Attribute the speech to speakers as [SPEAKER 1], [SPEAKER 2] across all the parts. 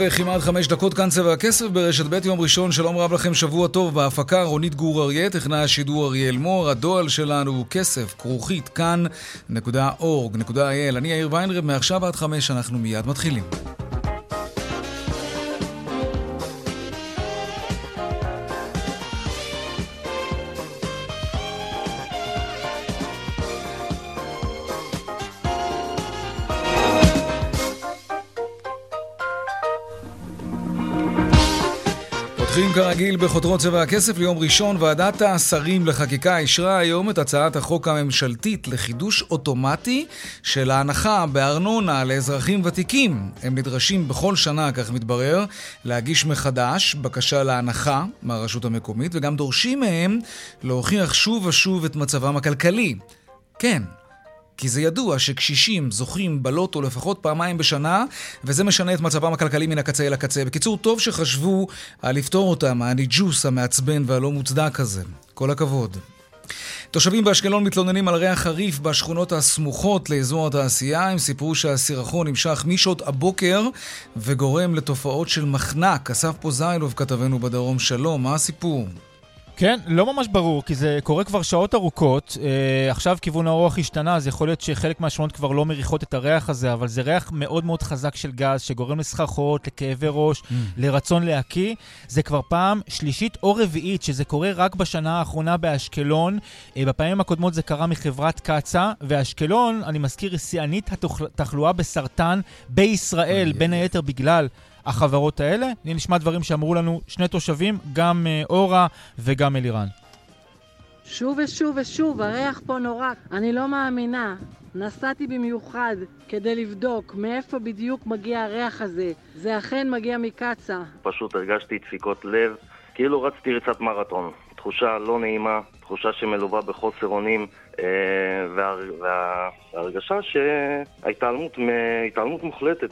[SPEAKER 1] וכמעט חמש דקות כאן צבע הכסף ברשת ב' יום ראשון, שלום רב לכם, שבוע טוב. בהפקה רונית גור אריה, טכנאי השידור אריאל מור, הדואל שלנו הוא כסף, כרוכית, כאן.org.il. אני יאיר ויינרב, מעכשיו עד חמש אנחנו מיד מתחילים. בחותרות צבע הכסף ליום ראשון. ועדת השרים לחקיקה אישרה היום את הצעת החוק הממשלתית לחידוש אוטומטי של ההנחה בארנונה לאזרחים ותיקים. הם נדרשים בכל שנה, כך מתברר, להגיש מחדש בקשה להנחה מהרשות המקומית, וגם דורשים מהם להוכיח שוב ושוב את מצבם הכלכלי. כן, כי זה ידוע שקשישים זוכים בלוטו לפחות פעמיים בשנה, וזה משנה את מצבם הכלכלי מן הקצה אל הקצה. בקיצור, טוב שחשבו על לפתור אותם, הניג'וס המעצבן והלא מוצדק הזה. כל הכבוד. תושבים באשקלון מתלוננים על ריח חריף בשכונות הסמוכות לאזור התעשייה. הם סיפרו שהסירחון נמשך משעות הבוקר וגורם לתופעות של מחנק. אסף פוזיילוב כתבנו בדרום, שלום, מה הסיפור?
[SPEAKER 2] כן, לא ממש ברור, כי זה קורה כבר שעות ארוכות. אה, עכשיו כיוון הרוח השתנה, אז יכול להיות שחלק מהשכונות כבר לא מריחות את הריח הזה, אבל זה ריח מאוד מאוד חזק של גז, שגורם לסחרחורת, לכאבי ראש, mm. לרצון להקיא. זה כבר פעם שלישית או רביעית, שזה קורה רק בשנה האחרונה באשקלון. אה, בפעמים הקודמות זה קרה מחברת קצ"א, ואשקלון, אני מזכיר, היא שיאנית התחלואה בסרטן בישראל, בין היתר בגלל... החברות האלה. הנה נשמע דברים שאמרו לנו שני תושבים, גם אה, אורה וגם אלירן.
[SPEAKER 3] שוב ושוב ושוב, הריח פה נורא. אני לא מאמינה. נסעתי במיוחד כדי לבדוק מאיפה בדיוק מגיע הריח הזה. זה אכן מגיע מקצ"א.
[SPEAKER 4] פשוט הרגשתי דפיקות לב, כאילו רצתי ריצת מרתון. תחושה לא נעימה, תחושה שמלווה בחוסר אונים, אה, וההרגשה שההתעלמות מוחלטת.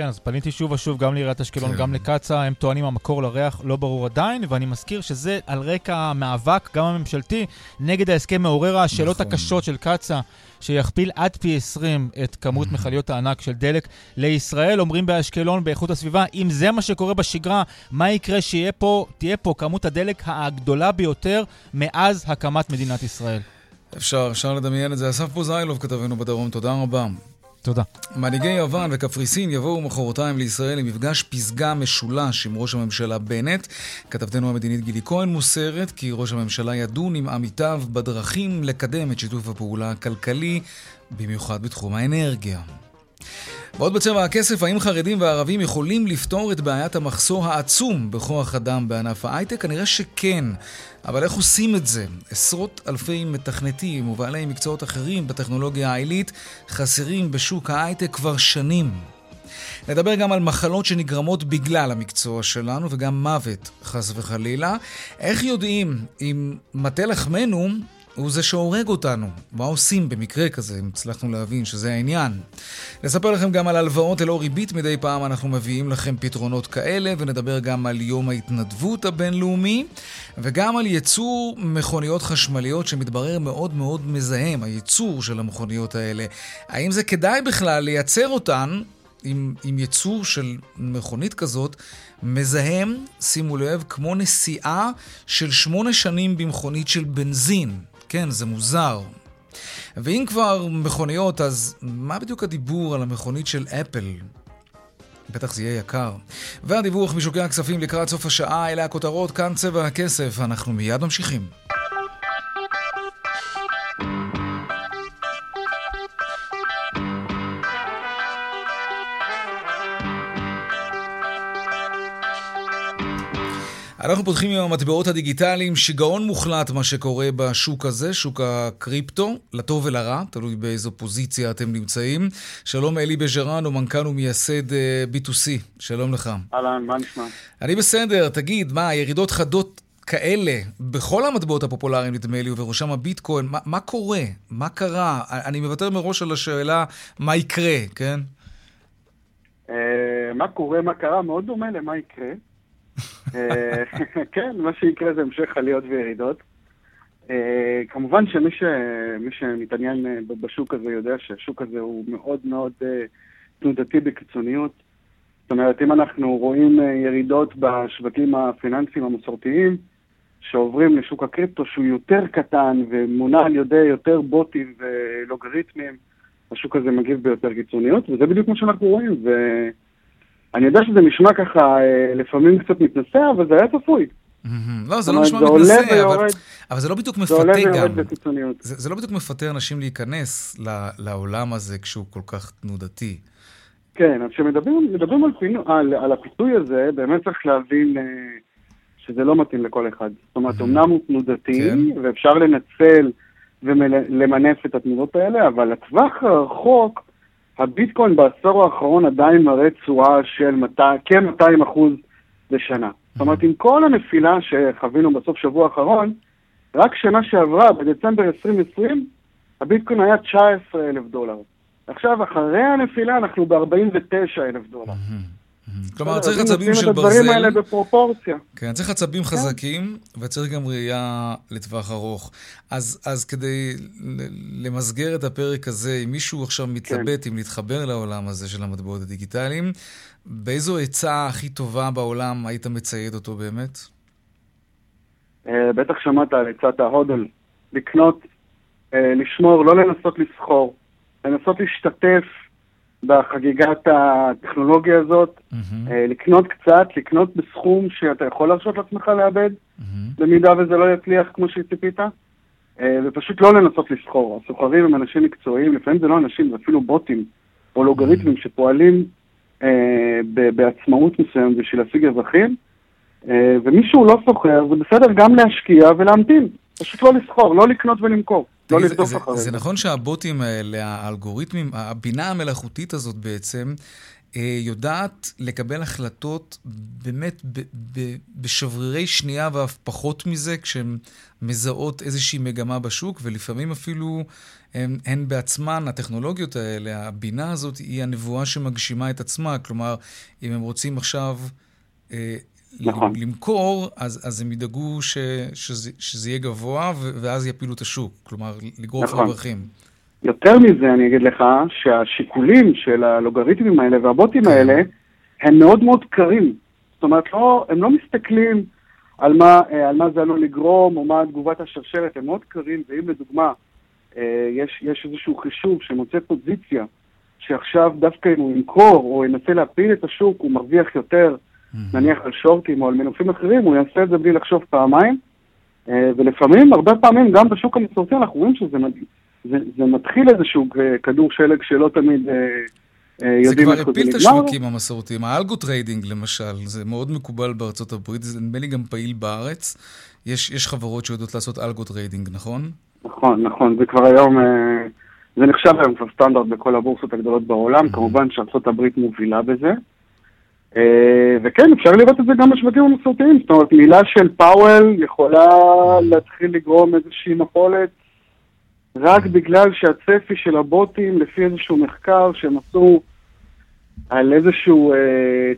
[SPEAKER 2] כן, אז פניתי שוב ושוב גם לעיריית אשקלון, כן. גם לקצ"א, הם טוענים המקור לריח לא ברור עדיין, ואני מזכיר שזה על רקע המאבק, גם הממשלתי, נגד ההסכם מעורר השאלות נכון. הקשות של קצ"א, שיכפיל עד פי 20 את כמות mm-hmm. מכליות הענק של דלק לישראל. אומרים באשקלון, באיכות הסביבה, אם זה מה שקורה בשגרה, מה יקרה שתהיה פה, פה כמות הדלק הגדולה ביותר מאז הקמת מדינת ישראל?
[SPEAKER 1] אפשר, אפשר לדמיין את זה. אסף פוזיילוב כתבנו בדרום, תודה רבה.
[SPEAKER 2] תודה.
[SPEAKER 1] מנהיגי יוון וקפריסין יבואו מחרתיים לישראל למפגש פסגה משולש עם ראש הממשלה בנט. כתבתנו המדינית גילי כהן מוסרת כי ראש הממשלה ידון עם עמיתיו בדרכים לקדם את שיתוף הפעולה הכלכלי, במיוחד בתחום האנרגיה. ועוד בצבע הכסף, האם חרדים וערבים יכולים לפתור את בעיית המחסור העצום בכוח אדם בענף ההייטק? כנראה שכן. אבל איך עושים את זה? עשרות אלפי מתכנתים ובעלי מקצועות אחרים בטכנולוגיה העילית חסרים בשוק ההייטק כבר שנים. נדבר גם על מחלות שנגרמות בגלל המקצוע שלנו וגם מוות, חס וחלילה. איך יודעים אם מטה לחמנו הוא זה שהורג אותנו. מה עושים במקרה כזה, אם הצלחנו להבין שזה העניין? נספר לכם גם על הלוואות ללא ריבית, מדי פעם אנחנו מביאים לכם פתרונות כאלה, ונדבר גם על יום ההתנדבות הבינלאומי, וגם על ייצור מכוניות חשמליות שמתברר מאוד מאוד מזהם, הייצור של המכוניות האלה. האם זה כדאי בכלל לייצר אותן עם, עם ייצור של מכונית כזאת מזהם, שימו לב, כמו נסיעה של שמונה שנים במכונית של בנזין. כן, זה מוזר. ואם כבר מכוניות, אז מה בדיוק הדיבור על המכונית של אפל? בטח זה יהיה יקר. והדיווח משוקי הכספים לקראת סוף השעה, אלה הכותרות, כאן צבע הכסף, אנחנו מיד ממשיכים. אנחנו פותחים עם המטבעות הדיגיטליים, שיגעון מוחלט מה שקורה בשוק הזה, שוק הקריפטו, לטוב ולרע, תלוי באיזו פוזיציה אתם נמצאים. שלום אלי בז'רן, הוא מנכ"ל ומייסד אה, B2C, שלום לך.
[SPEAKER 5] אהלן, מה נשמע?
[SPEAKER 1] אני בסדר, תגיד, מה, ירידות חדות כאלה בכל המטבעות הפופולריים, נדמה לי, ובראשם הביטקוין, מה, מה קורה? מה קרה? אני מוותר מראש על השאלה מה יקרה, כן?
[SPEAKER 5] אה, מה קורה, מה קרה, מאוד דומה למה יקרה. אה, כן, מה שיקרה זה המשך עליות וירידות. אה, כמובן שמי ש... שמתעניין אה, בשוק הזה יודע שהשוק הזה הוא מאוד מאוד תנודתי בקיצוניות. זאת אומרת, אם אנחנו רואים ירידות בשווקים הפיננסיים המסורתיים, שעוברים לשוק הקריפטו שהוא יותר קטן ומונע על ידי יותר בוטים ולוגריתמים, השוק הזה מגיב ביותר קיצוניות, וזה בדיוק מה שאנחנו רואים. ו... אני יודע שזה נשמע ככה אה, לפעמים קצת מתנשא, אבל זה היה צפוי.
[SPEAKER 1] לא, זה לא נשמע מתנשא, אבל זה לא בדיוק מפתה גם. זה לא בדיוק מפתה אנשים להיכנס לעולם הזה כשהוא כל כך תנודתי.
[SPEAKER 5] כן, אז כשמדברים על הפיתוי הזה, באמת צריך להבין אה, שזה לא מתאים לכל אחד. זאת אומרת, אמנם הוא תנודתי, כן. ואפשר לנצל ולמנף את התנודות האלה, אבל לטווח הרחוק, הביטקוין בעשור האחרון עדיין מראה תשואה של כ-200 אחוז לשנה. זאת אומרת, עם כל הנפילה שחווינו בסוף שבוע האחרון, רק שנה שעברה, בדצמבר 2020, הביטקוין היה 19 אלף דולר. עכשיו, אחרי הנפילה אנחנו ב-49 אלף דולר.
[SPEAKER 1] כלומר, צריך עצבים של ברזל. הדברים
[SPEAKER 5] האלה בפרופורציה.
[SPEAKER 1] כן, צריך עצבים כן. חזקים, וצריך גם ראייה לטווח ארוך. אז, אז כדי למסגר את הפרק הזה, אם מישהו עכשיו כן. מתלבט. אם להתחבר לעולם הזה של המטבעות הדיגיטליים, באיזו עצה הכי טובה בעולם היית מצייד אותו באמת?
[SPEAKER 5] אה, בטח שמעת על עצת ההודל. לקנות, אה, לשמור, לא לנסות לסחור, לנסות להשתתף בחגיגת הטכנולוגיה הזאת, mm-hmm. לקנות קצת, לקנות בסכום שאתה יכול להרשות לעצמך לאבד, mm-hmm. במידה וזה לא יצליח כמו שציפית, אה, ופשוט לא לנסות לסחור. הסוחרים הם אנשים מקצועיים, לפעמים זה לא אנשים, זה אפילו בוטים או לוגריתמים mm-hmm. שפועלים אה, בעצמאות מסוימת בשביל להשיג רווחים, אה, ומי שהוא לא סוחר, זה בסדר גם להשקיע ולהמתין, פשוט לא לסחור, לא לקנות ולמכור. לא לרדוף
[SPEAKER 1] זה. זה נכון שהבוטים האלה, האלגוריתמים, הבינה המלאכותית הזאת בעצם, אה, יודעת לקבל החלטות באמת בשברירי שנייה ואף פחות מזה, כשהן מזהות איזושהי מגמה בשוק, ולפעמים אפילו הן, הן בעצמן, הטכנולוגיות האלה, הבינה הזאת, היא הנבואה שמגשימה את עצמה. כלומר, אם הם רוצים עכשיו אה, נכון. למכור, אז, אז הם ידאגו ש, שזה, שזה יהיה גבוה, ואז יפילו את השוק. כלומר, לגרוף נכון. רווחים.
[SPEAKER 5] יותר מזה, אני אגיד לך, שהשיקולים של הלוגריתמים האלה והבוטים כן. האלה, הם מאוד מאוד קרים. זאת אומרת, לא, הם לא מסתכלים על מה, אה, על מה זה עלול לגרום, או מה תגובת השרשרת, הם מאוד קרים, ואם לדוגמה, אה, יש, יש איזשהו חישוב שמוצא פוזיציה, שעכשיו דווקא אם הוא ימכור או ינסה להפיל את השוק, הוא מרוויח יותר. נניח על שורטים או על מנופים אחרים, הוא יעשה את זה בלי לחשוב פעמיים. אה, ולפעמים, הרבה פעמים, גם בשוק המסורתי אנחנו רואים שזה זה, זה מתחיל איזשהו כדור שלג שלא תמיד אה,
[SPEAKER 1] אה, יודעים איך זה נגמר. זה כבר הפיל את השווקים המסורתיים. ה algo trading למשל, זה מאוד מקובל בארצות הברית, זה נדמה לי גם פעיל בארץ. יש, יש חברות שיודעות לעשות algo trading, נכון?
[SPEAKER 5] נכון, נכון. זה כבר היום, זה נחשב היום כבר סטנדרט בכל הבורסות הגדולות בעולם. Mm-hmm. כמובן שארצות הברית מובילה בזה. אה, וכן, אפשר לראות את זה גם בשווקים המסורתיים. זאת אומרת, מילה של פאוול יכולה להתחיל לגרום איזושהי מפולת רק בגלל שהצפי של הבוטים, לפי איזשהו מחקר שהם עשו על איזשהו אה,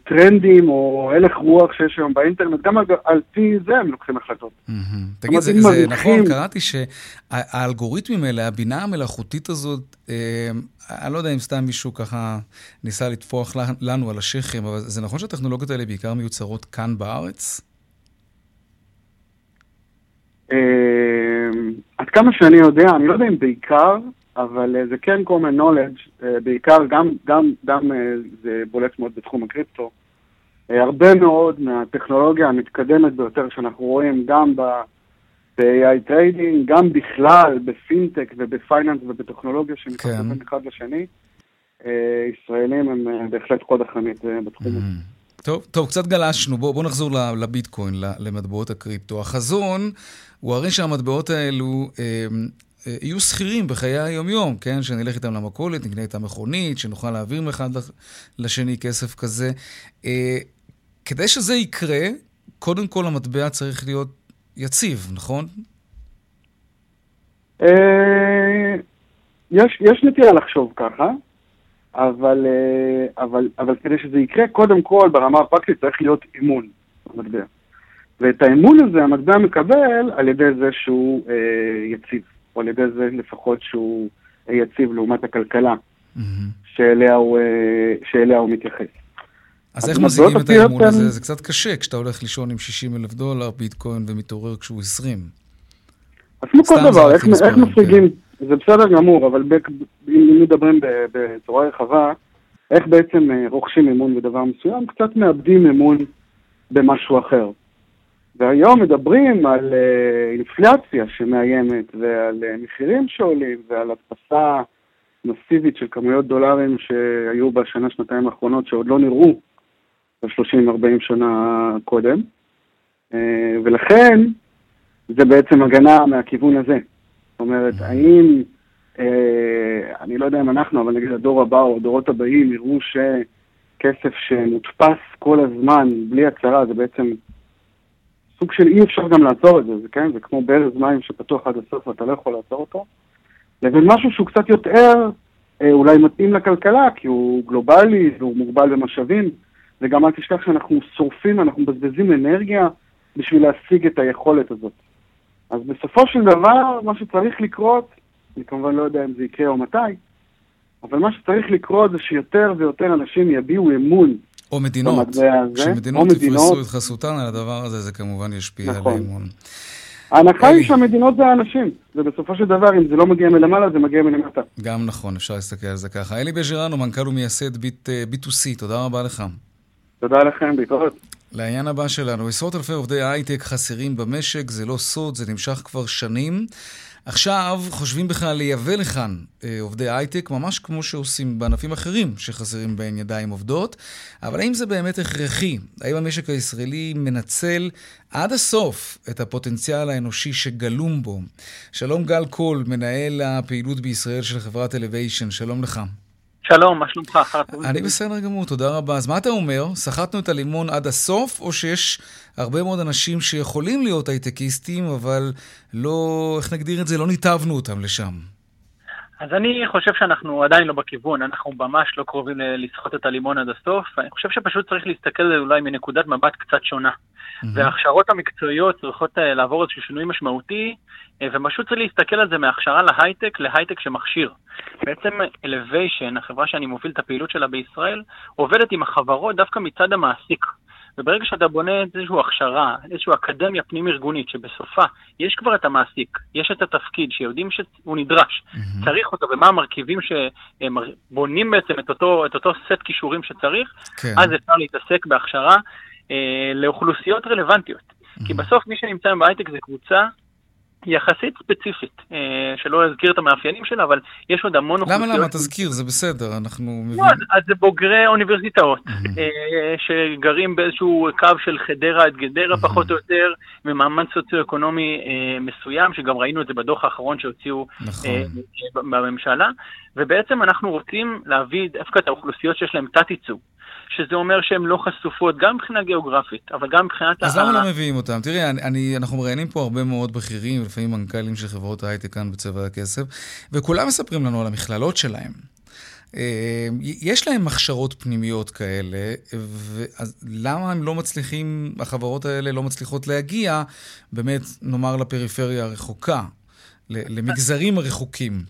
[SPEAKER 5] טרנדים או הלך רוח שיש היום באינטרנט, גם על, על פי זה הם לוקחים החלטות. Mm-hmm.
[SPEAKER 1] תגיד, זה, זה נכון, קראתי שהאלגוריתמים האלה, הבינה המלאכותית הזאת, אה, אני לא יודע אם סתם מישהו ככה ניסה לטפוח לנו על השכם, אבל זה נכון שהטכנולוגיות האלה בעיקר מיוצרות כאן בארץ?
[SPEAKER 5] אה, עד כמה שאני יודע, אני לא יודע אם בעיקר, אבל uh, זה כן common knowledge, uh, בעיקר גם, גם, גם uh, זה בולט מאוד בתחום הקריפטו. הרבה מאוד מהטכנולוגיה המתקדמת ביותר שאנחנו רואים גם ב-AI trading, גם בכלל בפינטק וב finance ובטכנולוגיה שנכנסים כן. אחד לשני, ישראלים הם בהחלט חוד החנית בתחום הזה. Mm-hmm.
[SPEAKER 1] טוב, טוב, קצת גלשנו. בואו בוא נחזור לביטקוין, למטבעות הקריפטו. החזון הוא הרי שהמטבעות האלו אה, אה, יהיו שכירים בחיי היום-יום, כן? שנלך איתם למכולת, נקנה איתם מכונית, שנוכל להעביר מאחד לשני כסף כזה. אה, כדי שזה יקרה, קודם כל המטבע צריך להיות יציב, נכון?
[SPEAKER 5] אה, יש, יש נטייה לחשוב ככה, אבל, אה, אבל, אבל כדי שזה יקרה, קודם כל ברמה הפרקטית צריך להיות אימון במטבע. ואת האמון הזה המטבע מקבל על ידי זה שהוא אה, יציב, או על ידי זה לפחות שהוא יציב לעומת הכלכלה mm-hmm. שאליה, הוא, אה, שאליה הוא מתייחס.
[SPEAKER 1] אז איך מזיגים את האמון הזה? זה קצת קשה כשאתה הולך לישון עם 60 אלף דולר ביטקוין ומתעורר כשהוא 20.
[SPEAKER 5] אז כמו כל דבר, איך, איך משיגים, כן. זה בסדר גמור, אבל ב, אם מדברים בצורה רחבה, איך בעצם אה, רוכשים אמון בדבר מסוים, קצת מאבדים אמון במשהו אחר. והיום מדברים על אה, אינפלציה שמאיימת ועל אה, מחירים שעולים ועל הדפסה מסיבית של כמויות דולרים שהיו בשנה, שנתיים האחרונות שעוד לא נראו ב-30-40 שנה קודם. אה, ולכן זה בעצם הגנה מהכיוון הזה. זאת אומרת, האם, אני לא יודע אם אנחנו, אבל נגיד הדור הבא או הדורות הבאים יראו שכסף שמודפס כל הזמן בלי הצהרה זה בעצם סוג של אי אפשר גם לעצור את זה, זה כן, זה כמו ברז מים שפתוח עד הסוף ואתה לא יכול לעצור אותו, לבין משהו שהוא קצת יותר אה, אולי מתאים לכלכלה, כי הוא גלובלי והוא מוגבל במשאבים, וגם אל תשכח שאנחנו שורפים, אנחנו מבזבזים אנרגיה בשביל להשיג את היכולת הזאת. אז בסופו של דבר, מה שצריך לקרות, אני כמובן לא יודע אם זה יקרה או מתי, אבל מה שצריך לקרות זה שיותר ויותר אנשים יביעו אמון
[SPEAKER 1] או מדינות, כשמדינות יפרסו את חסותן על הדבר הזה, זה כמובן ישפיע נכון. על האמון.
[SPEAKER 5] ההנחה היא שהמדינות זה האנשים, ובסופו של דבר, אם זה לא מגיע מלמעלה, זה מגיע מלמטה.
[SPEAKER 1] גם נכון, אפשר להסתכל על זה ככה. אלי בז'רנו, מנכ"ל ומייסד ביט, B2C, אה, תודה רבה לך.
[SPEAKER 5] תודה לכם, בעיקרות.
[SPEAKER 1] לעניין הבא שלנו, עשרות אלפי עובדי הייטק חסרים במשק, זה לא סוד, זה נמשך כבר שנים. עכשיו חושבים בכלל לייבא לכאן אה, עובדי הייטק, ממש כמו שעושים בענפים אחרים שחסרים בהם ידיים עובדות, אבל האם זה באמת הכרחי? האם המשק הישראלי מנצל עד הסוף את הפוטנציאל האנושי שגלום בו? שלום גל קול, מנהל הפעילות בישראל של חברת Elevation, שלום לך.
[SPEAKER 6] שלום, מה שלומך?
[SPEAKER 1] אני בסדר גמור, תודה רבה. אז מה אתה אומר? סחטנו את הלימון עד הסוף, או שיש הרבה מאוד אנשים שיכולים להיות הייטקיסטים, אבל לא, איך נגדיר את זה, לא ניתבנו אותם לשם?
[SPEAKER 6] אז אני חושב שאנחנו עדיין לא בכיוון, אנחנו ממש לא קרובים לסחוט את הלימון עד הסוף. אני חושב שפשוט צריך להסתכל על זה אולי מנקודת מבט קצת שונה. Mm-hmm. וההכשרות המקצועיות צריכות אה, לעבור איזשהו שינוי משמעותי, אה, ופשוט צריך להסתכל על זה מהכשרה להייטק להייטק שמכשיר. בעצם Elevation, החברה שאני מוביל את הפעילות שלה בישראל, עובדת עם החברות דווקא מצד המעסיק. וברגע שאתה בונה איזושהי הכשרה, איזושהי אקדמיה פנים-ארגונית, שבסופה יש כבר את המעסיק, יש את התפקיד, שיודעים שהוא נדרש, mm-hmm. צריך אותו, ומה המרכיבים שבונים בעצם את אותו, את אותו סט כישורים שצריך, כן. אז אפשר להתעסק בהכשרה אה, לאוכלוסיות רלוונטיות. Mm-hmm. כי בסוף מי שנמצא בהייטק זה קבוצה יחסית ספציפית, אה, שלא אזכיר את המאפיינים שלה, אבל יש עוד המון
[SPEAKER 1] אוכלוסיות. למה למה? תזכיר, זה בסדר, אנחנו מבינים.
[SPEAKER 6] לא, אז זה בוגרי אוניברסיטאות, אה, שגרים באיזשהו קו של חדרה עד גדרה פחות או יותר, במעמד סוציו-אקונומי אה, מסוים, שגם ראינו את זה בדוח האחרון שהוציאו נכון. בממשלה, ובעצם אנחנו רוצים להביא דווקא את האוכלוסיות שיש להן תת-ייצוג. שזה אומר שהן לא חשופות, גם מבחינה גיאוגרפית, אבל גם מבחינת...
[SPEAKER 1] אז למה לא מביאים אותם? תראי, אני, אני, אנחנו מראיינים פה הרבה מאוד בכירים, לפעמים מנכ"לים של חברות ההייטק כאן בצבע הכסף, וכולם מספרים לנו על המכללות שלהם. אה, יש להם הכשרות פנימיות כאלה, אז למה הם לא מצליחים, החברות האלה לא מצליחות להגיע, באמת, נאמר, לפריפריה הרחוקה, למגזרים הרחוקים?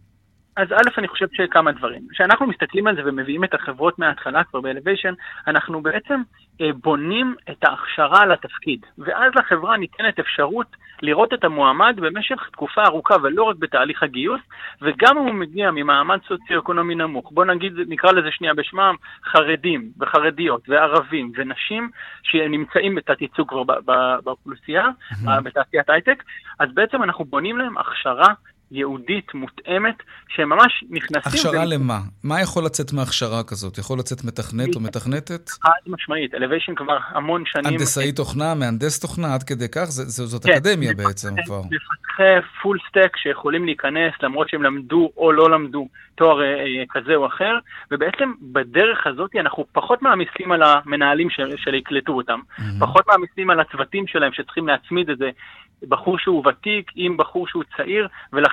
[SPEAKER 6] אז א', אני חושב שכמה דברים. כשאנחנו מסתכלים על זה ומביאים את החברות מההתחלה כבר באלוויישן, אנחנו בעצם אה, בונים את ההכשרה לתפקיד, ואז לחברה ניתנת אפשרות לראות את המועמד במשך תקופה ארוכה ולא רק בתהליך הגיוס, וגם אם הוא מגיע ממעמד סוציו-אקונומי נמוך, בוא נגיד, נקרא לזה שנייה בשמם, חרדים וחרדיות וערבים ונשים שנמצאים בתת ייצוג כבר באוכלוסייה. בתעשיית הייטק, אז בעצם אנחנו בונים להם הכשרה ייעודית, מותאמת, שהם ממש נכנסים...
[SPEAKER 1] הכשרה למה? מה יכול לצאת מהכשרה כזאת? יכול לצאת מתכנת או מתכנתת?
[SPEAKER 6] חד משמעית, Elevation כבר המון שנים...
[SPEAKER 1] הנדסאי תוכנה, מהנדס תוכנה, עד כדי כך? זאת כן, אקדמיה בעצם כבר.
[SPEAKER 6] מפתחי full stack שיכולים להיכנס למרות שהם למדו או לא למדו תואר אה, אה, כזה או אחר, ובעצם בדרך הזאת אנחנו פחות מעמיסים על המנהלים שיקלטו אותם, פחות מעמיסים על הצוותים שלהם שצריכים להצמיד את זה בחור שהוא ותיק עם בחור שהוא צעיר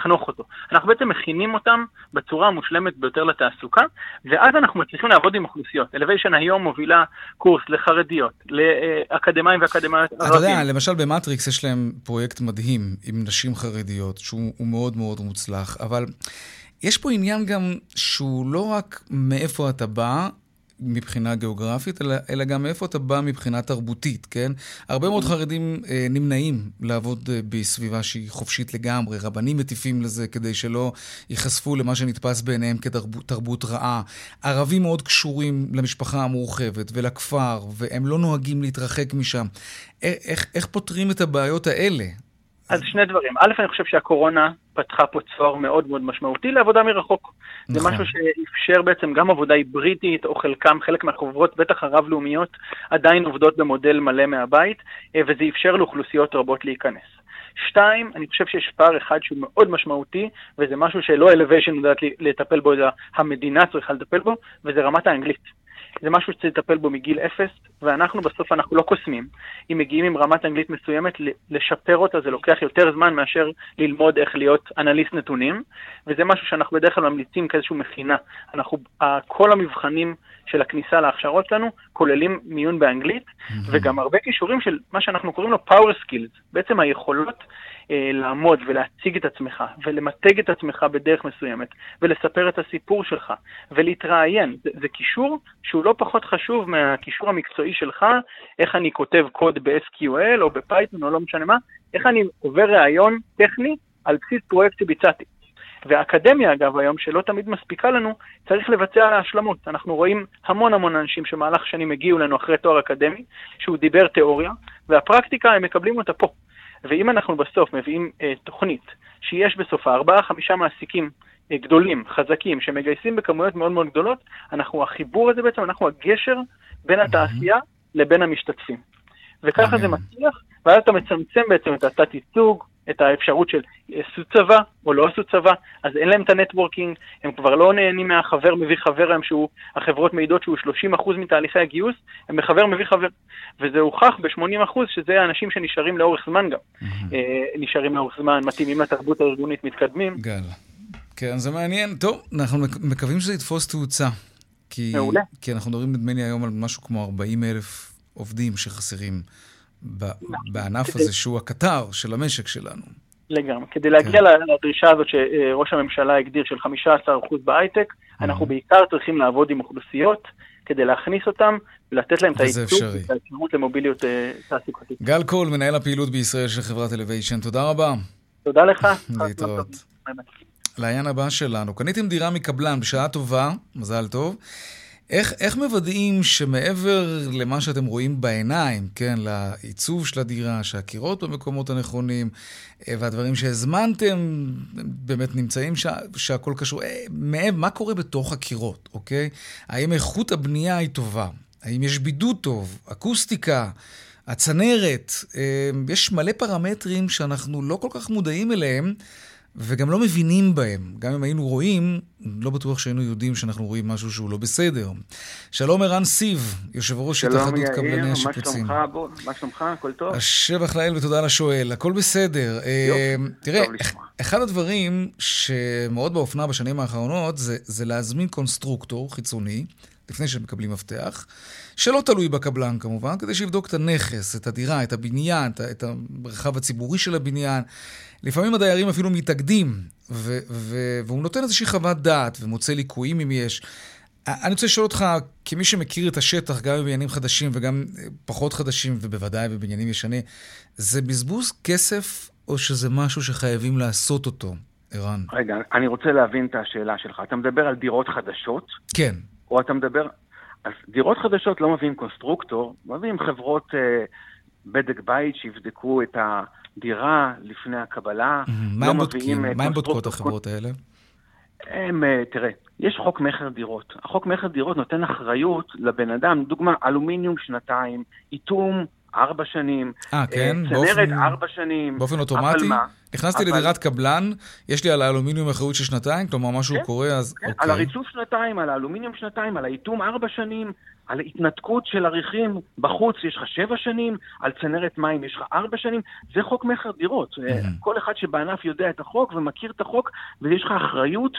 [SPEAKER 6] ולחנוך אותו. אנחנו בעצם מכינים אותם בצורה המושלמת ביותר לתעסוקה, ואז אנחנו מצליחים לעבוד עם אוכלוסיות. אלוויישן היום מובילה קורס לחרדיות, לאקדמאים ואקדמאיות
[SPEAKER 1] ערבים. אתה יודע, למשל במטריקס יש להם פרויקט מדהים עם נשים חרדיות, שהוא מאוד מאוד מוצלח, אבל... יש פה עניין גם שהוא לא רק מאיפה אתה בא, מבחינה גיאוגרפית, אלא, אלא גם מאיפה אתה בא מבחינה תרבותית, כן? הרבה מאוד חרדים אה, נמנעים לעבוד אה, בסביבה שהיא חופשית לגמרי, רבנים מטיפים לזה כדי שלא ייחשפו למה שנתפס בעיניהם כתרבות רעה. ערבים מאוד קשורים למשפחה המורחבת ולכפר, והם לא נוהגים להתרחק משם. איך, איך פותרים את הבעיות האלה?
[SPEAKER 6] אז שני דברים. א', אני חושב שהקורונה פתחה פה צוהר מאוד מאוד משמעותי לעבודה מרחוק. נכון. זה משהו שאפשר בעצם גם עבודה היברידית, או חלקם, חלק מהחברות, בטח הרב-לאומיות, עדיין עובדות במודל מלא מהבית, אה, וזה אפשר לאוכלוסיות רבות להיכנס. שתיים, אני חושב שיש פער אחד שהוא מאוד משמעותי, וזה משהו שלא אלוויישן יודעת לטפל בו, אלא המדינה צריכה לטפל בו, וזה רמת האנגלית. זה משהו שצריך לטפל בו מגיל אפס, ואנחנו בסוף, אנחנו לא קוסמים. אם מגיעים עם רמת אנגלית מסוימת, לשפר אותה זה לוקח יותר זמן מאשר ללמוד איך להיות אנליסט נתונים, וזה משהו שאנחנו בדרך כלל ממליצים כאיזושהי מכינה. אנחנו, כל המבחנים של הכניסה להכשרות שלנו כוללים מיון באנגלית, mm-hmm. וגם הרבה כישורים של מה שאנחנו קוראים לו power skills, בעצם היכולות לעמוד ולהציג את עצמך, ולמתג את עצמך בדרך מסוימת, ולספר את הסיפור שלך, ולהתראיין. זה, זה כישור שהוא לא פחות חשוב מהכישור המקצועי שלך, איך אני כותב קוד ב-SQL או בפייתון או לא משנה מה, איך אני עובר ראיון טכני על בסיס פרויקט שביצעתי. והאקדמיה, אגב, היום, שלא תמיד מספיקה לנו, צריך לבצע השלמות. אנחנו רואים המון המון אנשים שבמהלך שנים הגיעו לנו אחרי תואר אקדמי, שהוא דיבר תיאוריה, והפרקטיקה, הם מקבלים אותה פה. ואם אנחנו בסוף מביאים אה, תוכנית שיש בסופה ארבעה, חמישה מעסיקים אה, גדולים, חזקים, שמגייסים בכמויות מאוד מאוד גדולות, אנחנו, החיבור הזה בעצם, אנחנו הגשר בין התעשייה לבין המשתתפים. וככה זה מצליח, ואז אתה מצמצם בעצם את התת-ייצוג, את האפשרות של עשו צבא או לא עשו צבא, אז אין להם את הנטוורקינג, הם כבר לא נהנים מהחבר מביא חבר היום שהוא, החברות מעידות שהוא 30% מתהליכי הגיוס, הם מחבר מביא חבר. וזה הוכח ב-80% שזה האנשים שנשארים לאורך זמן גם. אה, נשארים לאורך זמן, מתאימים לתרבות הארגונית, מתקדמים.
[SPEAKER 1] גל. כן, זה מעניין. טוב, אנחנו מקווים שזה יתפוס תאוצה. כי, מעולה. כי אנחנו מדברים, נדמה לי, היום על משהו כמו 40 אלף עובדים שחסרים. בענף הזה, שהוא הקטר של המשק שלנו.
[SPEAKER 6] לגמרי. כדי להגיע כן. לדרישה הזאת שראש הממשלה הגדיר של 15% בהייטק, אנחנו בעיקר צריכים לעבוד עם אוכלוסיות כדי להכניס אותם ולתת להם את הייצוג ואת האפשרות למוביליות אה, תעסוקתית.
[SPEAKER 1] גל קול, מנהל הפעילות בישראל של חברת אלוויישן, תודה רבה.
[SPEAKER 6] תודה לך.
[SPEAKER 1] להתראות. לעניין הבא שלנו, קניתם דירה מקבלן בשעה טובה, מזל טוב. איך, איך מוודאים שמעבר למה שאתם רואים בעיניים, כן, לעיצוב של הדירה, שהקירות במקומות הנכונים, אה, והדברים שהזמנתם באמת נמצאים שה, שהכל קשור, אה, מה קורה בתוך הקירות, אוקיי? האם איכות הבנייה היא טובה? האם יש בידוד טוב? אקוסטיקה? הצנרת? אה, יש מלא פרמטרים שאנחנו לא כל כך מודעים אליהם. וגם לא מבינים בהם. גם אם היינו רואים, לא בטוח שהיינו יודעים שאנחנו רואים משהו שהוא לא בסדר. שלום ערן סיב, יושב ראש התאחדות קבלני השיפוצים.
[SPEAKER 7] שלום יאיר, מה שלומך? מה שלומך? הכל טוב?
[SPEAKER 1] השבח לאל ותודה לשואל, הכל בסדר. אה, יופי, תראה, אחד הדברים שמאוד באופנה בשנים האחרונות זה, זה להזמין קונסטרוקטור חיצוני, לפני שמקבלים מפתח, שלא תלוי בקבלן כמובן, כדי שיבדוק את הנכס, את הדירה, את הבניין, את המרחב הציבורי של הבניין. לפעמים הדיירים אפילו מתאגדים, ו- ו- והוא נותן איזושהי חוות דעת ומוצא ליקויים אם יש. אני רוצה לשאול אותך, כמי שמכיר את השטח, גם בבניינים חדשים וגם פחות חדשים, ובוודאי בבניינים ישנים, זה בזבוז כסף או שזה משהו שחייבים לעשות אותו, ערן?
[SPEAKER 7] רגע, אני רוצה להבין את השאלה שלך. אתה מדבר על דירות חדשות?
[SPEAKER 1] כן.
[SPEAKER 7] או אתה מדבר... אז דירות חדשות לא מביאים קונסטרוקטור, מביאים חברות אה, בדק בית שיבדקו את ה... דירה לפני הקבלה.
[SPEAKER 1] מה
[SPEAKER 7] לא
[SPEAKER 1] הם בודקים?
[SPEAKER 7] אה,
[SPEAKER 1] מה הם בודקות החברות האלה?
[SPEAKER 7] הם, אה, תראה, יש חוק מכר דירות. החוק מכר דירות נותן אחריות לבן אדם, דוגמה, אלומיניום שנתיים, איתום ארבע שנים,
[SPEAKER 1] אה, כן?
[SPEAKER 7] אה, צנרת
[SPEAKER 1] באופן-
[SPEAKER 7] ארבע שנים.
[SPEAKER 1] באופן אוטומטי?
[SPEAKER 7] אבל מה?
[SPEAKER 1] נכנסתי
[SPEAKER 7] אבל-
[SPEAKER 1] לדירת קבלן, יש לי על האלומיניום אחריות של שנתיים, כלומר משהו
[SPEAKER 7] כן,
[SPEAKER 1] קורה, אז
[SPEAKER 7] כן, על
[SPEAKER 1] אוקיי.
[SPEAKER 7] הריצוף שנתיים, על האלומיניום שנתיים, על האיתום ארבע שנים, על התנתקות של עריכים בחוץ יש לך שבע שנים, על צנרת מים יש לך ארבע שנים, זה חוק מכר דירות. אה, כל אחד שבענף יודע את החוק ומכיר את החוק, ויש לך אחריות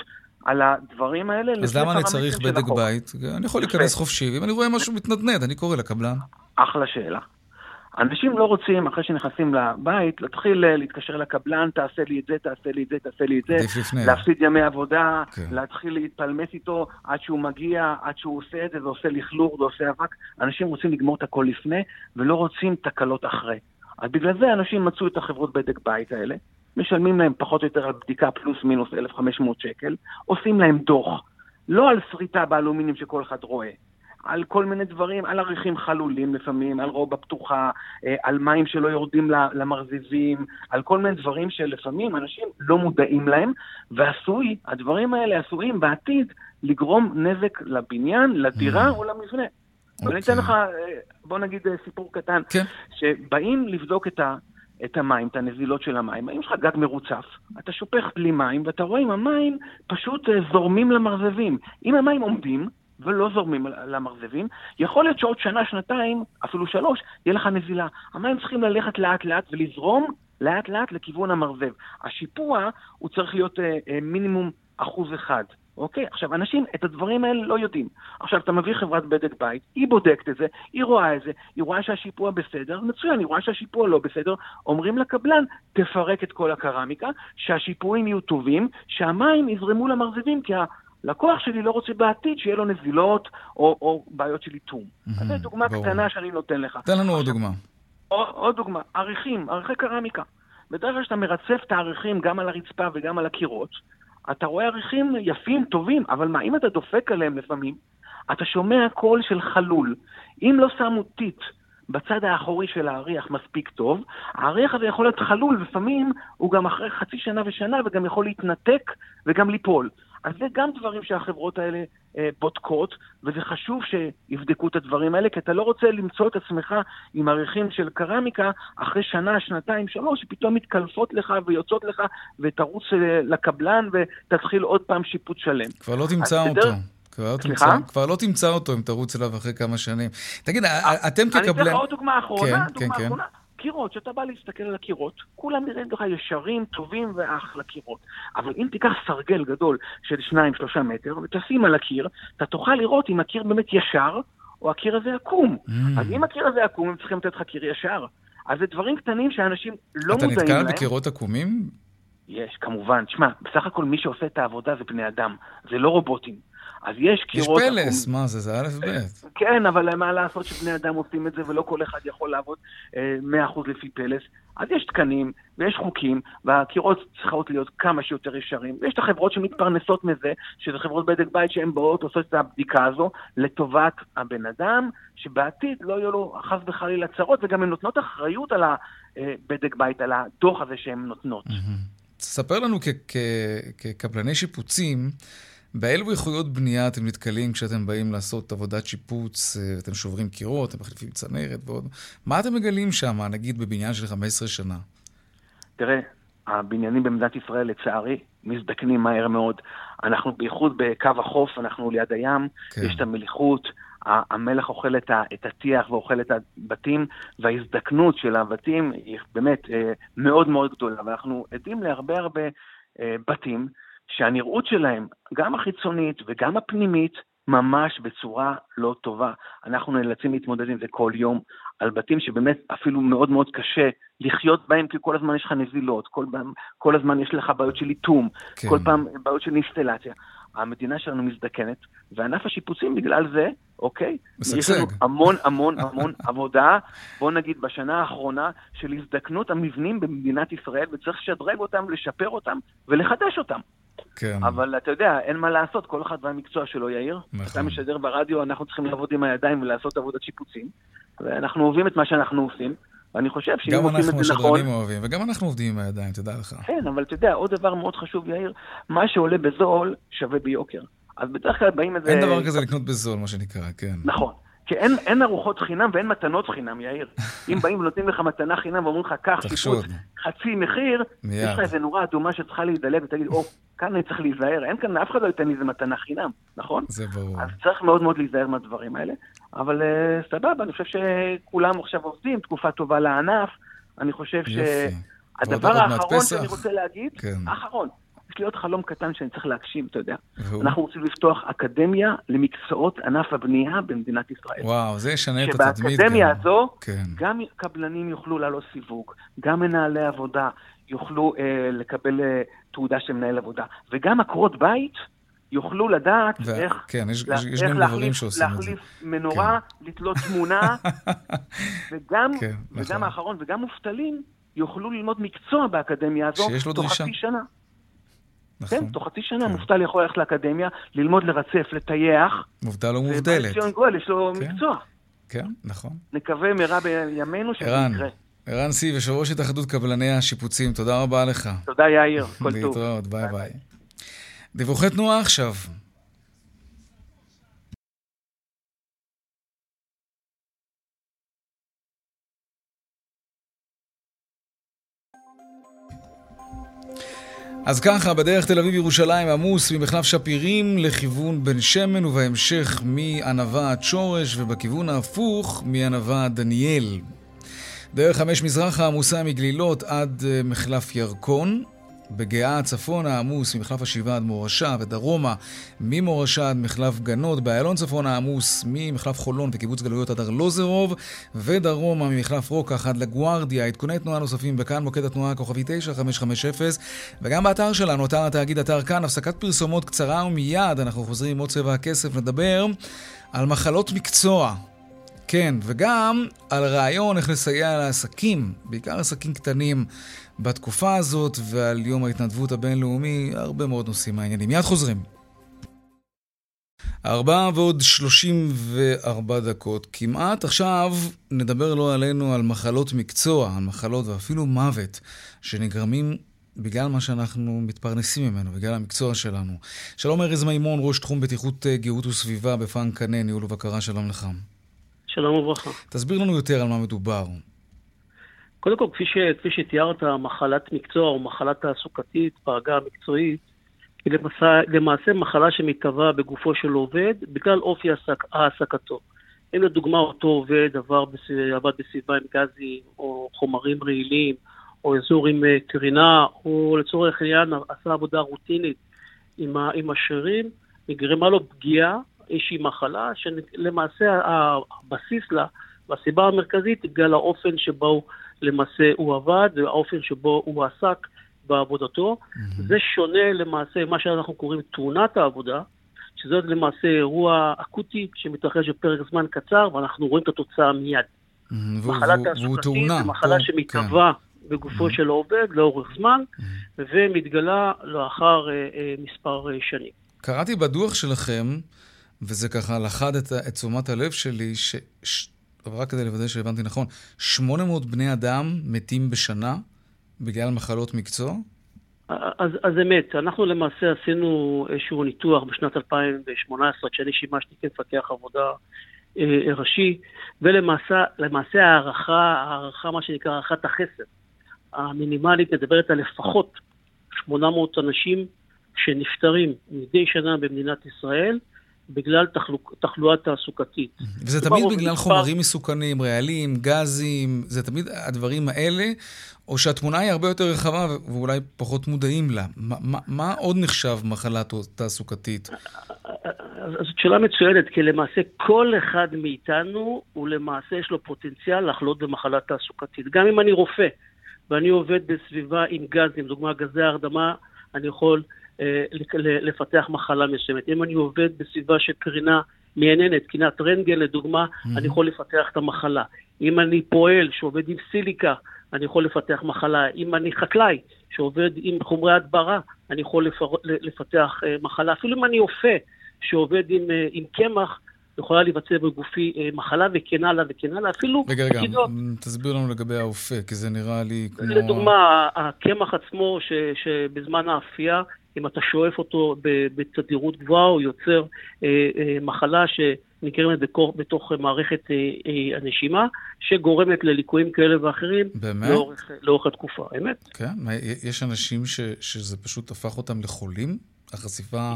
[SPEAKER 7] על הדברים האלה.
[SPEAKER 1] אז למה אני צריך בדק. בית? אני יכול. להיכנס חופשי, ואם אני רואה משהו מתנדנד, אני קורא לקבלן.
[SPEAKER 7] אחלה שאלה. אנשים לא רוצים, אחרי שנכנסים לבית, להתחיל אה, להתקשר לקבלן, תעשה לי את זה, תעשה לי את זה, תעשה לי את זה.
[SPEAKER 1] עדיף לפני.
[SPEAKER 7] להפסיד ימי עבודה,
[SPEAKER 1] כן.
[SPEAKER 7] להתחיל להתפלמס איתו עד שהוא מגיע, עד שהוא עושה את זה, זה עושה לכלוך, זה עושה אבק. אנשים רוצים לגמור את הכל לפני, ולא רוצים תקלות אחרי. אז בגלל זה אנשים מצאו את החברות בדק בית האלה, משלמים להם פחות או יותר על בדיקה פלוס מינוס 1,500 שקל, עושים להם דוח. לא על שריטה באלומיניום שכל אחד רואה. על כל מיני דברים, על עריכים חלולים לפעמים, על רובה פתוחה, אה, על מים שלא יורדים למרזיבים, על כל מיני דברים שלפעמים אנשים לא מודעים להם, ועשוי, הדברים האלה עשויים בעתיד לגרום נזק לבניין, לדירה או למבנה. ואני אתן לך, אה, בוא נגיד אה, סיפור קטן,
[SPEAKER 1] כן.
[SPEAKER 7] שבאים לבדוק את ה... את המים, את הנזילות של המים. אם יש לך גג מרוצף, אתה שופך בלי מים, ואתה רואה אם המים פשוט זורמים למרזבים. אם המים עומדים ולא זורמים למרזבים, יכול להיות שעוד שנה, שנתיים, אפילו שלוש, יהיה לך נזילה. המים צריכים ללכת לאט-לאט ולזרום לאט-לאט לכיוון המרזב. השיפוע הוא צריך להיות אה, אה, מינימום אחוז אחד. אוקיי? עכשיו, אנשים את הדברים האלה לא יודעים. עכשיו, אתה מביא חברת בדק בית, היא בודקת את זה, היא רואה את זה, היא רואה שהשיפוע בסדר, מצוין, היא רואה שהשיפוע לא בסדר, אומרים לקבלן, תפרק את כל הקרמיקה, שהשיפועים יהיו טובים, שהמים יזרמו למרזבים, כי הלקוח שלי לא רוצה בעתיד שיהיה לו נזילות או, או בעיות של איתום. אז זו דוגמה
[SPEAKER 1] ברור.
[SPEAKER 7] קטנה שאני נותן לך.
[SPEAKER 1] תן לנו עוד דוגמה.
[SPEAKER 7] עוד, עוד דוגמה, עריכים, עריכי קרמיקה. בדרך כלל כשאתה מרצף את העריכים גם על הרצפה וגם על הקירות, אתה רואה עריכים יפים, טובים, אבל מה, אם אתה דופק עליהם לפעמים, אתה שומע קול של חלול. אם לא שמו טיט בצד האחורי של האריח מספיק טוב, האריח הזה יכול להיות חלול, לפעמים הוא גם אחרי חצי שנה ושנה וגם יכול להתנתק וגם ליפול. אז זה גם דברים שהחברות האלה אה, בודקות, וזה חשוב שיבדקו את הדברים האלה, כי אתה לא רוצה למצוא את עצמך עם עריכים של קרמיקה אחרי שנה, שנתיים, שלוש, שפתאום מתקלפות לך ויוצאות לך, ותרוץ אה, לקבלן ותתחיל עוד פעם שיפוט שלם.
[SPEAKER 1] כבר לא תמצא אותו.
[SPEAKER 7] בדרך-
[SPEAKER 1] כבר לא? תמצא, כבר לא תמצא אותו אם תרוץ אליו אחרי כמה שנים. תגיד, אתם
[SPEAKER 7] אני אתן
[SPEAKER 1] כקבלן...
[SPEAKER 7] לך עוד דוגמה אחרונה,
[SPEAKER 1] כן,
[SPEAKER 7] דוגמה
[SPEAKER 1] כן, כן.
[SPEAKER 7] קירות, כשאתה בא להסתכל על הקירות, כולם נראים לך ישרים, טובים ואחלה קירות. אבל אם תיקח סרגל גדול של שניים, שלושה מטר, ותשים על הקיר, אתה תוכל לראות אם הקיר באמת ישר, או הקיר הזה עקום.
[SPEAKER 1] Mm.
[SPEAKER 7] אז אם הקיר הזה עקום, הם צריכים לתת לך קיר ישר. אז זה דברים קטנים שאנשים לא
[SPEAKER 1] אתה
[SPEAKER 7] מודעים
[SPEAKER 1] נתקל
[SPEAKER 7] להם.
[SPEAKER 1] בקירות עקומים?
[SPEAKER 7] יש, כמובן. תשמע, בסך הכל מי שעושה את העבודה זה בני אדם, זה לא רובוטים. אז יש
[SPEAKER 1] יש
[SPEAKER 7] קירות...
[SPEAKER 1] פלס,
[SPEAKER 7] עקומים.
[SPEAKER 1] מה זה, זה א' ב'.
[SPEAKER 7] כן, אבל מה לעשות שבני אדם עושים את זה ולא כל אחד יכול לעבוד אה, 100% לפי פלס. אז יש תקנים ויש חוקים, והקירות צריכות להיות כמה שיותר ישרים. ויש את החברות שמתפרנסות מזה, שזה חברות בדק בית שהן באות, עושות את הבדיקה הזו לטובת הבן אדם, שבעתיד לא יהיו לו חס וחלילה צרות, וגם הן נותנות אחריות על הבדק בית, על הדוח הזה שהן נותנות.
[SPEAKER 1] ספר לנו כ- כ- כקבלני שיפוצים, באילו איכויות בנייה אתם נתקלים כשאתם באים לעשות עבודת שיפוץ, אה, אתם שוברים קירות, אתם מחליפים צנרת ועוד, מה אתם מגלים שם, נגיד בבניין של 15 שנה?
[SPEAKER 7] תראה, הבניינים במדינת ישראל, לצערי, מזדקנים מהר מאוד. אנחנו בייחוד בקו החוף, אנחנו ליד הים,
[SPEAKER 1] כן.
[SPEAKER 7] יש את המליחות, המלח אוכל את, ה, את הטיח ואוכל את הבתים, וההזדקנות של הבתים היא באמת אה, מאוד מאוד גדולה. ואנחנו עדים להרבה הרבה אה, בתים שהנראות שלהם, גם החיצונית וגם הפנימית, ממש בצורה לא טובה. אנחנו נאלצים להתמודד עם זה כל יום, על בתים שבאמת אפילו מאוד מאוד קשה לחיות בהם, כי כל הזמן יש לך נזילות, כל, פעם- כל הזמן יש לך בעיות של איתום,
[SPEAKER 1] כן.
[SPEAKER 7] כל פעם בעיות של אינסטלציה. המדינה שלנו מזדקנת, וענף השיפוצים בגלל זה, אוקיי?
[SPEAKER 1] משגשג.
[SPEAKER 7] יש לנו המון המון המון עבודה, בוא נגיד בשנה האחרונה, של הזדקנות המבנים במדינת ישראל, וצריך לשדרג אותם, לשפר אותם ולחדש אותם.
[SPEAKER 1] כן.
[SPEAKER 7] אבל אתה יודע, אין מה לעשות, כל אחד והמקצוע שלו, יאיר.
[SPEAKER 1] נכון.
[SPEAKER 7] אתה משדר ברדיו, אנחנו צריכים לעבוד עם הידיים ולעשות עבודת שיפוצים, ואנחנו אוהבים את מה שאנחנו עושים, ואני חושב
[SPEAKER 1] שאם
[SPEAKER 7] עושים את זה נכון...
[SPEAKER 1] גם אנחנו השדרנים אוהבים, וגם אנחנו עובדים עם הידיים, תדע לך.
[SPEAKER 7] כן, אבל אתה יודע, עוד דבר מאוד חשוב, יאיר, מה שעולה בזול שווה ביוקר. אז בדרך כלל באים איזה...
[SPEAKER 1] אין דבר כזה לקנות בזול, מה שנקרא, כן.
[SPEAKER 7] נכון. כי אין, אין ארוחות חינם ואין מתנות חינם, יאיר. אם באים ונותנים לך מתנה חינם ואומרים לך, קח שיפוץ חצי מחיר. יש לך איזה נורה אדומה שצריכה להידלק ותגיד, או, כאן אני צריך להיזהר. אין כאן, אף אחד לא ייתן לי איזה מתנה חינם, נכון?
[SPEAKER 1] זה ברור.
[SPEAKER 7] אז צריך מאוד מאוד להיזהר מהדברים האלה. אבל uh, סבבה, אני חושב שכולם עכשיו עובדים, תקופה טובה לענף. אני חושב שהדבר האחרון שאני רוצה להגיד, כן. האחרון, יש לי עוד חלום קטן שאני צריך להגשים, אתה יודע. והוא? אנחנו רוצים לפתוח אקדמיה למקצועות ענף הבנייה במדינת ישראל.
[SPEAKER 1] וואו, זה ישנה את התדמית.
[SPEAKER 7] שבאקדמיה הזו, כן. גם קבלנים יוכלו לעלות סיווג, גם מנהלי עבודה יוכלו אה, לקבל אה, תעודה של מנהל עבודה, וגם עקרות בית יוכלו לדעת ו... איך,
[SPEAKER 1] כן, יש, לה, יש איך להחליף,
[SPEAKER 7] להחליף מנורה, כן. לתלות תמונה, וגם, כן, וגם נכון. האחרון, וגם מובטלים יוכלו ללמוד מקצוע באקדמיה הזו תוך חצי שנה. נכון. כן, תוך חצי שנה כן. מובטל יכול ללכת לאקדמיה, ללמוד לרצף, לטייח.
[SPEAKER 1] מובטל או מובטלת.
[SPEAKER 7] ובן גואל יש לו כן. מקצוע.
[SPEAKER 1] כן, נכון.
[SPEAKER 7] נקווה מהרה בימינו שזה יקרה.
[SPEAKER 1] ערן סיב, יושב ראש התאחדות קבלני השיפוצים, תודה רבה לך.
[SPEAKER 7] תודה יאיר, כל טוב.
[SPEAKER 1] להתראות, ביי ביי. דיווחי תנועה עכשיו. אז ככה, בדרך תל אביב-ירושלים עמוס ממחלף שפירים לכיוון בן שמן ובהמשך מענווה עד שורש ובכיוון ההפוך מענווה עד דניאל. דרך חמש מזרחה עמוסה מגלילות עד אה, מחלף ירקון. בגאה צפונה עמוס ממחלף השבעה עד מורשה ודרומה ממורשה עד מחלף גנות, באיילון צפונה עמוס ממחלף חולון וקיבוץ גלויות עד ארלוזרוב ודרומה ממחלף רוקח עד לגוארדיה. עדכוני תנועה נוספים בכאן מוקד התנועה הכוכבי 9550 וגם באתר שלנו, אתר התאגיד אתר כאן, הפסקת פרסומות קצרה ומיד אנחנו חוזרים עם עוד צבע הכסף לדבר על מחלות מקצוע. כן, וגם על רעיון איך לסייע לעסקים, בעיקר עסקים קטנים, בתקופה הזאת, ועל יום ההתנדבות הבינלאומי, הרבה מאוד נושאים מעניינים. מיד חוזרים. ארבעה ועוד שלושים וארבע דקות כמעט. עכשיו נדבר לא עלינו על מחלות מקצוע, על מחלות ואפילו מוות שנגרמים בגלל מה שאנחנו מתפרנסים ממנו, בגלל המקצוע שלנו. שלום ארז מימון, ראש תחום בטיחות אה, גאות וסביבה בפאן קנה, ניהול ובקרה, שלום לך.
[SPEAKER 8] שלום וברכה.
[SPEAKER 1] תסביר לנו יותר על מה מדובר.
[SPEAKER 8] קודם כל, כפי, ש, כפי שתיארת, מחלת מקצוע או מחלה תעסוקתית בעגה המקצועית, היא למעשה, למעשה מחלה שמתהווה בגופו של עובד בגלל אופי העסקתו. אם לדוגמה אותו עובד עבר, עבד בסביבה עם גזים או חומרים רעילים או אזור עם אה, קרינה, או לצורך העניין עשה עבודה רוטינית עם, עם השרירים, נגרמה לו פגיעה, איזושהי מחלה, שלמעשה הבסיס לה, והסיבה המרכזית היא בגלל האופן שבו למעשה הוא עבד, והאופן שבו הוא עסק בעבודתו. Mm-hmm. זה שונה למעשה ממה שאנחנו קוראים תאונת העבודה, שזה למעשה אירוע אקוטי שמתרחש בפרק זמן קצר, ואנחנו רואים את התוצאה מיד.
[SPEAKER 1] Mm-hmm. מחלה תעסוקתית
[SPEAKER 8] זה מחלה כן. שמתהווה כן. בגופו mm-hmm. של העובד לאורך זמן, mm-hmm. ומתגלה לאחר אה, אה, מספר אה, שנים.
[SPEAKER 1] קראתי בדוח שלכם, וזה ככה לחד את, את תשומת הלב שלי, ש... ש... רק כדי לוודא שהבנתי נכון, 800 בני אדם מתים בשנה בגלל מחלות מקצוע?
[SPEAKER 8] אז, אז אמת, אנחנו למעשה עשינו איזשהו ניתוח בשנת 2018, כשאני שימשתי כמפקח עבודה אה, ראשי, ולמעשה הערכה, הערכה, מה שנקרא הערכת החסר המינימלית מדברת על לפחות 800 אנשים שנפטרים מדי שנה במדינת ישראל, בגלל תחלו, תחלואה תעסוקתית.
[SPEAKER 1] וזה תמיד בגלל מספר... חומרים מסוכנים, רעלים, גזים, זה תמיד הדברים האלה, או שהתמונה היא הרבה יותר רחבה ואולי פחות מודעים לה. מה, מה, מה עוד נחשב מחלה תעסוקתית?
[SPEAKER 8] זאת שאלה מצוינת, כי למעשה כל אחד מאיתנו, הוא למעשה יש לו פוטנציאל לחלות במחלה תעסוקתית. גם אם אני רופא ואני עובד בסביבה עם גזים, דוגמה גזי הרדמה, אני יכול לפתח מחלה מסוימת. אם אני עובד בסביבה של קרינה מייננת, קרינת רנטגן לדוגמה, mm-hmm. אני יכול לפתח את המחלה. אם אני פועל שעובד עם סיליקה, אני יכול לפתח מחלה. אם אני חקלאי שעובד עם חומרי הדברה, אני יכול לפתח אה, מחלה. אפילו אם אני אופה שעובד עם, אה, עם קמח, יכולה להיווצר בגופי אה, מחלה וכן הלאה וכן הלאה, אפילו...
[SPEAKER 1] רגע, רגע, תסביר לנו לגבי האופה, כי זה נראה לי כמו...
[SPEAKER 8] לדוגמה, הקמח עצמו, ש, שבזמן האפייה, אם אתה שואף אותו בתדירות גבוהה, הוא יוצר אה, אה, מחלה שנגרמת בתוך, מערכת אה, הנשימה, שגורמת לליקויים כאלה ואחרים
[SPEAKER 1] באמת?
[SPEAKER 8] לאורך, לאורך התקופה, אמת.
[SPEAKER 1] כן? יש אנשים ש, שזה פשוט הפך אותם לחולים? החשיפה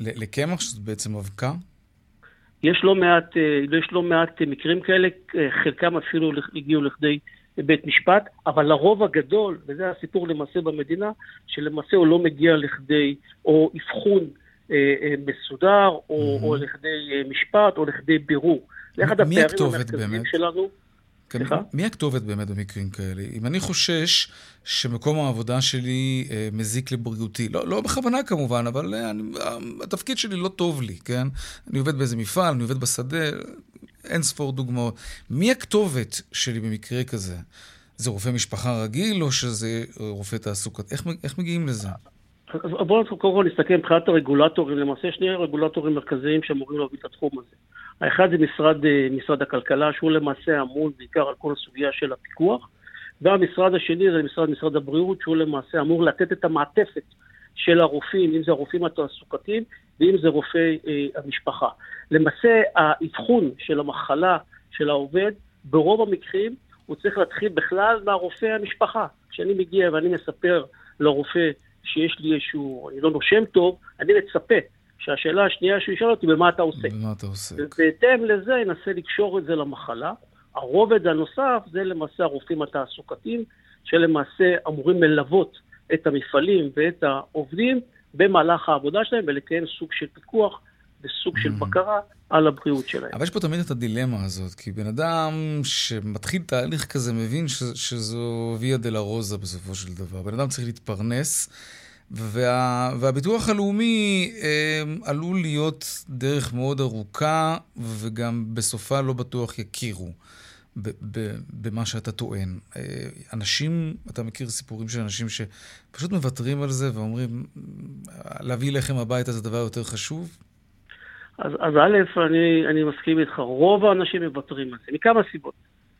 [SPEAKER 1] לקמח, שזה בעצם אבקה?
[SPEAKER 8] יש לא מעט, יש לא מעט מקרים כאלה, חלקם אפילו הגיעו לכדי בית משפט, אבל לרוב הגדול, וזה הסיפור למעשה במדינה, שלמעשה הוא לא מגיע לכדי או אבחון אה, אה, מסודר, או, mm-hmm. או לכדי אה, משפט, או לכדי בירור.
[SPEAKER 1] זה אחד הפערים המרכזיים שלנו. כן, מי הכתובת באמת במקרים כאלה? אם אני חושש שמקום העבודה שלי אה, מזיק לבריאותי, לא, לא בכוונה כמובן, אבל אה, אני, התפקיד שלי לא טוב לי, כן? אני עובד באיזה מפעל, אני עובד בשדה, אין ספור דוגמאות. מי הכתובת שלי במקרה כזה? זה רופא משפחה רגיל או שזה רופא תעסוקת? איך, איך מגיעים לזה?
[SPEAKER 8] בואו קודם כל נסתכל מבחינת הרגולטורים, למעשה שני רגולטורים מרכזיים שאמורים להוביל את התחום הזה. האחד זה משרד, אה, משרד הכלכלה, שהוא למעשה אמון בעיקר על כל הסוגיה של הפיקוח, והמשרד השני זה משרד, משרד הבריאות, שהוא למעשה אמור לתת את המעטפת של הרופאים, אם זה הרופאים התעסוקתיים ואם זה רופאי אה, המשפחה. למעשה האבחון של המחלה של העובד, ברוב המקרים הוא צריך להתחיל בכלל מהרופא המשפחה. כשאני מגיע ואני מספר לרופא שיש לי איזשהו, אני לא נושם טוב, אני מצפה שהשאלה השנייה שהוא ישאל אותי, במה אתה עוסק?
[SPEAKER 1] במה אתה עוסק.
[SPEAKER 8] ובהתאם לזה ינסה לקשור את זה למחלה. הרובד הנוסף זה למעשה הרופאים התעסוקתיים, שלמעשה אמורים ללוות את המפעלים ואת העובדים במהלך העבודה שלהם ולקיים סוג של פיקוח וסוג של mm. בקרה על הבריאות שלהם.
[SPEAKER 1] אבל יש פה תמיד את הדילמה הזאת, כי בן אדם שמתחיל תהליך כזה מבין ש- שזו ויה דלה רוזה בסופו של דבר. בן אדם צריך להתפרנס. וה, והביטוח הלאומי אה, עלול להיות דרך מאוד ארוכה, וגם בסופה לא בטוח יכירו במה שאתה טוען. אה, אנשים, אתה מכיר סיפורים של אנשים שפשוט מוותרים על זה ואומרים, להביא לחם הביתה זה דבר יותר חשוב?
[SPEAKER 8] אז, אז א', אני, אני מסכים איתך, רוב האנשים מוותרים על זה, מכמה סיבות.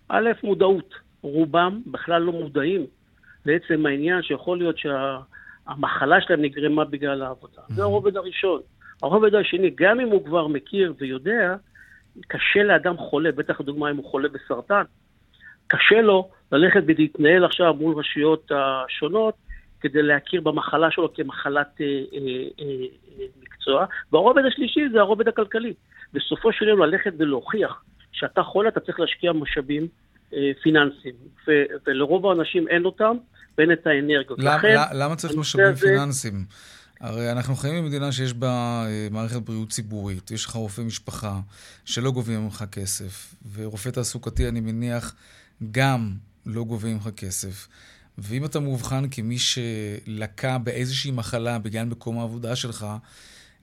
[SPEAKER 8] א', מודעות. רובם בכלל לא מודעים לעצם העניין שיכול להיות שה... המחלה שלהם נגרמה בגלל העבודה. זה הרובד הראשון. הרובד השני, גם אם הוא כבר מכיר ויודע, קשה לאדם חולה, בטח לדוגמה אם הוא חולה בסרטן, קשה לו ללכת ולהתנהל עכשיו מול רשויות השונות כדי להכיר במחלה שלו כמחלת אה, אה, אה, מקצוע. והרובד השלישי זה הרובד הכלכלי. בסופו של יום ללכת ולהוכיח שאתה חולה, אתה צריך להשקיע משאבים אה, פיננסיים. ו- ולרוב האנשים אין אותם, ואין את האנרגיות.
[SPEAKER 1] למה, לכן, למה צריך משאבים זה... פיננסיים? הרי אנחנו חיים במדינה שיש בה אה, מערכת בריאות ציבורית, יש לך רופא משפחה שלא גובים ממך כסף, ורופא תעסוקתי, אני מניח, גם לא גובים ממך כסף. ואם אתה מאובחן כמי שלקה באיזושהי מחלה בגלל מקום העבודה שלך,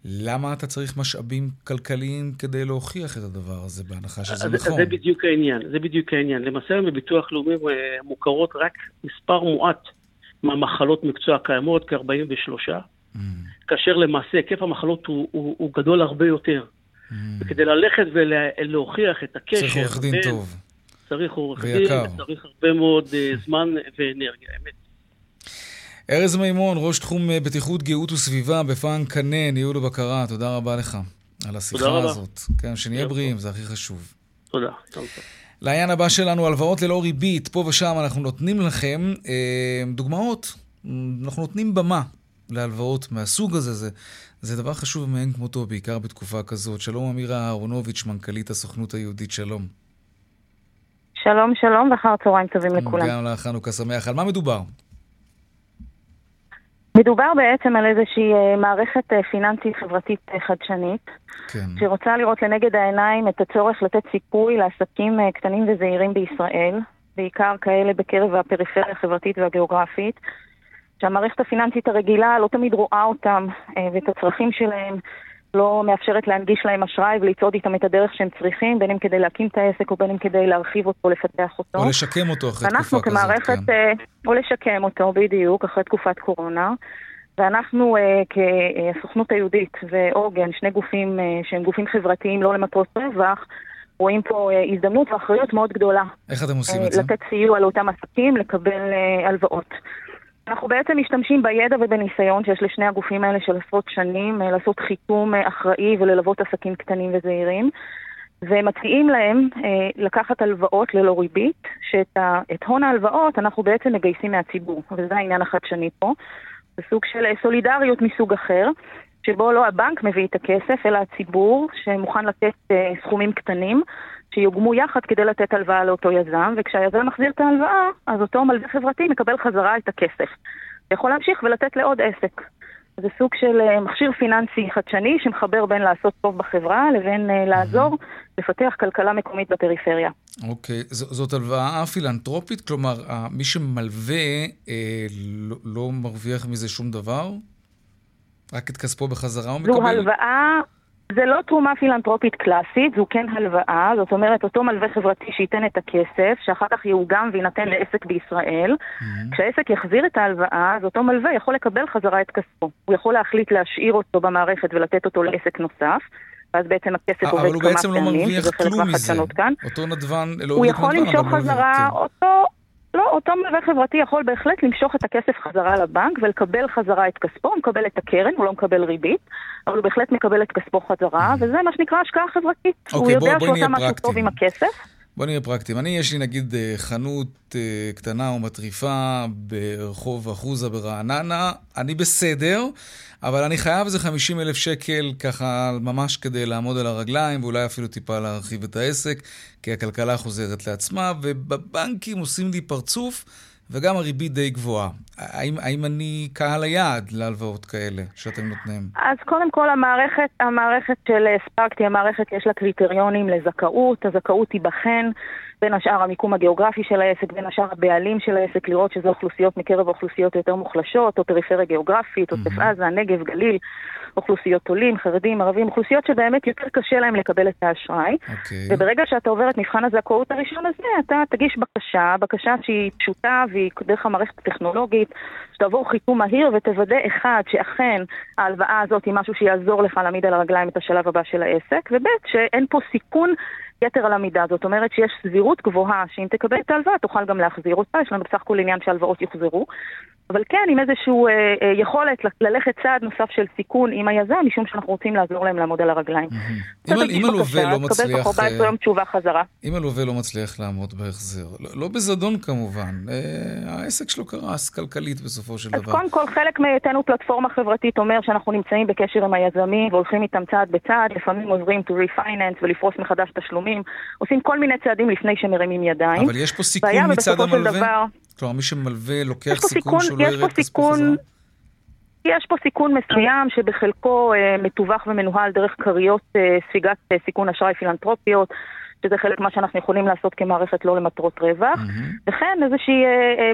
[SPEAKER 1] למה אתה צריך משאבים כלכליים כדי להוכיח את הדבר הזה, בהנחה שזה נכון?
[SPEAKER 8] זה בדיוק העניין, זה בדיוק העניין. למעשה בביטוח לאומי אה, מוכרות רק מספר מועט מהמחלות מקצוע הקיימות, כ-43, mm. כאשר למעשה היקף המחלות הוא, הוא, הוא גדול הרבה יותר. Mm. וכדי ללכת ולהוכיח את הקשר...
[SPEAKER 1] צריך עורך דין טוב.
[SPEAKER 8] צריך עורך דין, צריך הרבה מאוד uh, זמן ואנרגיה, אמת.
[SPEAKER 1] ארז מימון, ראש תחום אה, בטיחות, גאות וסביבה בפאן קנה, ניהול ובקרה, תודה רבה לך על השיחה הזאת. כן, שנהיה בריאים, זה הכי חשוב.
[SPEAKER 8] תודה.
[SPEAKER 1] לעניין הבא שלנו, הלוואות ללא ריבית. פה ושם אנחנו נותנים לכם אה, דוגמאות, אנחנו נותנים במה להלוואות מהסוג הזה. זה, זה דבר חשוב מאין כמותו, בעיקר בתקופה כזאת. שלום אמירה אהרונוביץ', מנכ"לית הסוכנות היהודית, שלום.
[SPEAKER 9] שלום, שלום, ואחר צהריים טובים לכולם.
[SPEAKER 1] גם לך חנוכה שמח. על מה מדובר?
[SPEAKER 9] מדובר בעצם על איזושהי אה, מערכת אה, פיננסית חברתית אה, חדשנית, כן. שרוצה לראות לנגד העיניים את הצורך לתת סיכוי לעסקים קטנים וזעירים בישראל, בעיקר כאלה בקרב הפריפריה החברתית והגיאוגרפית, שהמערכת הפיננסית הרגילה לא תמיד רואה אותם ואת הצרכים שלהם, לא מאפשרת להנגיש להם אשראי ולצעוד איתם את הדרך שהם צריכים, בין אם כדי להקים את העסק או בין אם כדי להרחיב אותו, לפתח אותו.
[SPEAKER 1] או לשקם אותו אחרי תקופה כזאת,
[SPEAKER 9] כמערכת, כן. או לשקם אותו, בדיוק, אחרי תקופת קורונה. ואנחנו כסוכנות היהודית ועוגן, שני גופים שהם גופים חברתיים לא למטרות רווח, רואים פה הזדמנות ואחריות מאוד גדולה.
[SPEAKER 1] איך אתם עושים את זה?
[SPEAKER 9] לתת סיוע לאותם עסקים לקבל הלוואות. אנחנו בעצם משתמשים בידע ובניסיון שיש לשני הגופים האלה של עשרות שנים לעשות חיתום אחראי וללוות עסקים קטנים וזעירים. ומציעים להם אה, לקחת הלוואות ללא ריבית, שאת הון ההלוואות אנחנו בעצם מגייסים מהציבור, וזה העניין החדשני פה. זה סוג של סולידריות מסוג אחר, שבו לא הבנק מביא את הכסף, אלא הציבור שמוכן לתת אה, סכומים קטנים, שיוגמו יחד כדי לתת הלוואה לאותו יזם, וכשהיזם מחזיר את ההלוואה, אז אותו מלווה חברתי מקבל חזרה את הכסף. יכול להמשיך ולתת לעוד עסק. זה סוג של אה, מכשיר פיננסי חדשני שמחבר בין לעשות טוב בחברה לבין uh, לעזור לפתח כלכלה מקומית בפריפריה.
[SPEAKER 1] אוקיי, okay. זאת הלוואה פילנטרופית? כלומר, מי שמלווה אה, לא, לא מרוויח מזה שום דבר? רק את כספו בחזרה הוא מקבל?
[SPEAKER 9] זו הלוואה זה לא תרומה פילנטרופית קלאסית, זו כן הלוואה, זאת אומרת אותו מלווה חברתי שייתן את הכסף, שאחר כך יעוגם ויינתן לעסק בישראל. Mm-hmm. כשהעסק יחזיר את ההלוואה, אז אותו מלווה יכול לקבל חזרה את כספו. הוא יכול להחליט להשאיר אותו במערכת ולתת אותו לעסק נוסף. ואז בעצם הכסף עובד כמה פעמים,
[SPEAKER 1] אבל הוא בעצם לא מרוויח כלום מזה. אותו נדבן,
[SPEAKER 9] לא הוא יכול למשוך חזרה, כן. אותו, לא, אותו מלווה חברתי יכול בהחלט למשוך את הכסף חזרה לבנק ולקבל חזרה את כספו, הוא מקבל את הקרן, הוא לא מקבל ריבית, אבל הוא בהחלט מקבל את כספו חזרה, mm-hmm. וזה מה שנקרא השקעה חברתית.
[SPEAKER 1] אוקיי,
[SPEAKER 9] הוא יודע
[SPEAKER 1] שהוא עושה
[SPEAKER 9] משהו טוב עם הכסף.
[SPEAKER 1] בוא נהיה פרקטיים. אני, יש לי נגיד אה, חנות אה, קטנה או מטריפה ברחוב אחוזה ברעננה, אני בסדר, אבל אני חייב איזה 50 אלף שקל ככה ממש כדי לעמוד על הרגליים, ואולי אפילו טיפה להרחיב את העסק, כי הכלכלה חוזרת לעצמה, ובבנקים עושים לי פרצוף. וגם הריבית די גבוהה. האם, האם אני קהל היעד להלוואות כאלה שאתם נותנים?
[SPEAKER 9] אז קודם כל המערכת, המערכת של ספארקטי, המערכת יש לה קריטריונים לזכאות, הזכאות תיבחן בין השאר המיקום הגיאוגרפי של העסק, בין השאר הבעלים של העסק, לראות שזה אוכלוסיות מקרב האוכלוסיות היותר מוחלשות, או פריפריה גיאוגרפית, עוטף mm-hmm. עזה, נגב, גליל, אוכלוסיות עולים, חרדים, ערבים, אוכלוסיות שבאמת יותר קשה להם לקבל את האשראי. Okay. אוקיי. וברגע שאתה עובר את מבחן הזכאות הראשון הזה, אתה תגיש בקשה, בקשה שהיא פשוטה והיא דרך המערכת הטכנולוגית, שתעבור חיתום מהיר ותוודא אחד, שאכן ההלוואה הזאת היא משהו שיעזור לך להעמיד על הרגליים את השלב הבא של העסק, וב' שאין פה סיכון יתר על המידה. זאת אומרת שיש סבירות גבוהה שאם תקבל את ההלוואה תוכל גם להחזיר אותה, יש לנו בסך הכל עניין שהלוואות יוחזרו. אבל כן, עם איזושהי אה, אה, יכולת ללכת צעד נוסף של סיכון עם היזם, משום שאנחנו רוצים לעזור להם לעמוד על הרגליים.
[SPEAKER 1] אם הלווה לא מצליח... תקבל
[SPEAKER 9] תוך 14 יום תשובה חזרה.
[SPEAKER 1] אם הלווה לא מצליח לעמוד בהחזר, לא, לא בזדון כמובן, אה, העסק שלו קרס כלכלית בסופו של דבר.
[SPEAKER 9] אז קודם כל, חלק מהיותנו פלטפורמה חברתית אומר שאנחנו נמצאים בקשר עם היזמים והולכים איתם צעד בצעד, לפעמים עוזרים to refinance ולפרוס מחדש תשלומים, עושים כל מיני צעדים לפני שמרימים ידיים.
[SPEAKER 1] אבל יש פה סיכון מצד המלווה? כלומר, מי שמלווה לוקח סיכון, סיכון שהוא לא ירד כספו חזרה?
[SPEAKER 9] יש פה סיכון מסוים שבחלקו אה, מתווך ומנוהל דרך כריות אה, ספיגת אה, סיכון אשראי פילנטרופיות, שזה חלק מה שאנחנו יכולים לעשות כמערכת לא למטרות רווח, mm-hmm. וכן איזושהי אה, אה,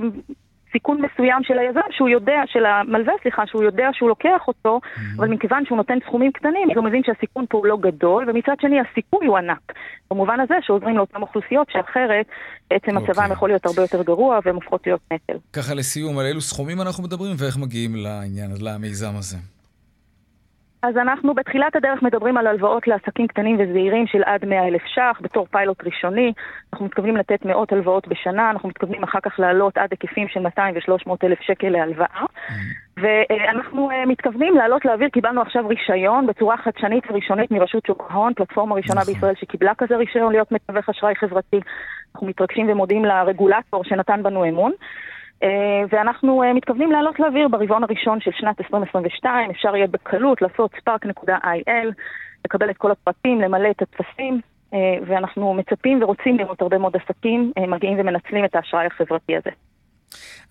[SPEAKER 9] סיכון מסוים של היזם, שהוא יודע, של המלווה, סליחה, שהוא יודע שהוא לוקח אותו, mm-hmm. אבל מכיוון שהוא נותן סכומים קטנים, הוא מבין שהסיכון פה הוא לא גדול, ומצד שני הסיכוי הוא ענק. במובן הזה שעוזרים לאותן אוכלוסיות שאחרת, בעצם okay. מצבם אוקיי. יכול להיות הרבה יותר גרוע והן הופכות להיות נטל.
[SPEAKER 1] ככה לסיום, על אילו סכומים אנחנו מדברים ואיך מגיעים לעניין, למיזם הזה?
[SPEAKER 9] אז אנחנו בתחילת הדרך מדברים על הלוואות לעסקים קטנים וזעירים של עד 100 אלף ש"ח בתור פיילוט ראשוני. אנחנו מתכוונים לתת מאות הלוואות בשנה, אנחנו מתכוונים אחר כך לעלות עד היקפים של 200 ו-300 אלף שקל להלוואה. ואנחנו אה, מתכוונים לעלות לאוויר, קיבלנו עכשיו רישיון בצורה חדשנית וראשונית מרשות שוק ההון, פלטפורמה ראשונה נכון. בישראל שקיבלה כזה רישיון להיות מתווך אשראי חברתי. אנחנו מתרגשים ומודים לרגולטור שנתן בנו אמון. אה, ואנחנו אה, מתכוונים לעלות לאוויר ברבעון הראשון של שנת 2022, אפשר יהיה בקלות לעשות spark.il, לקבל את כל הפרטים, למלא את הטפסים, אה, ואנחנו מצפים ורוצים לראות הרבה מאוד עסקים מגיעים ומנצלים את האשראי החברתי הזה.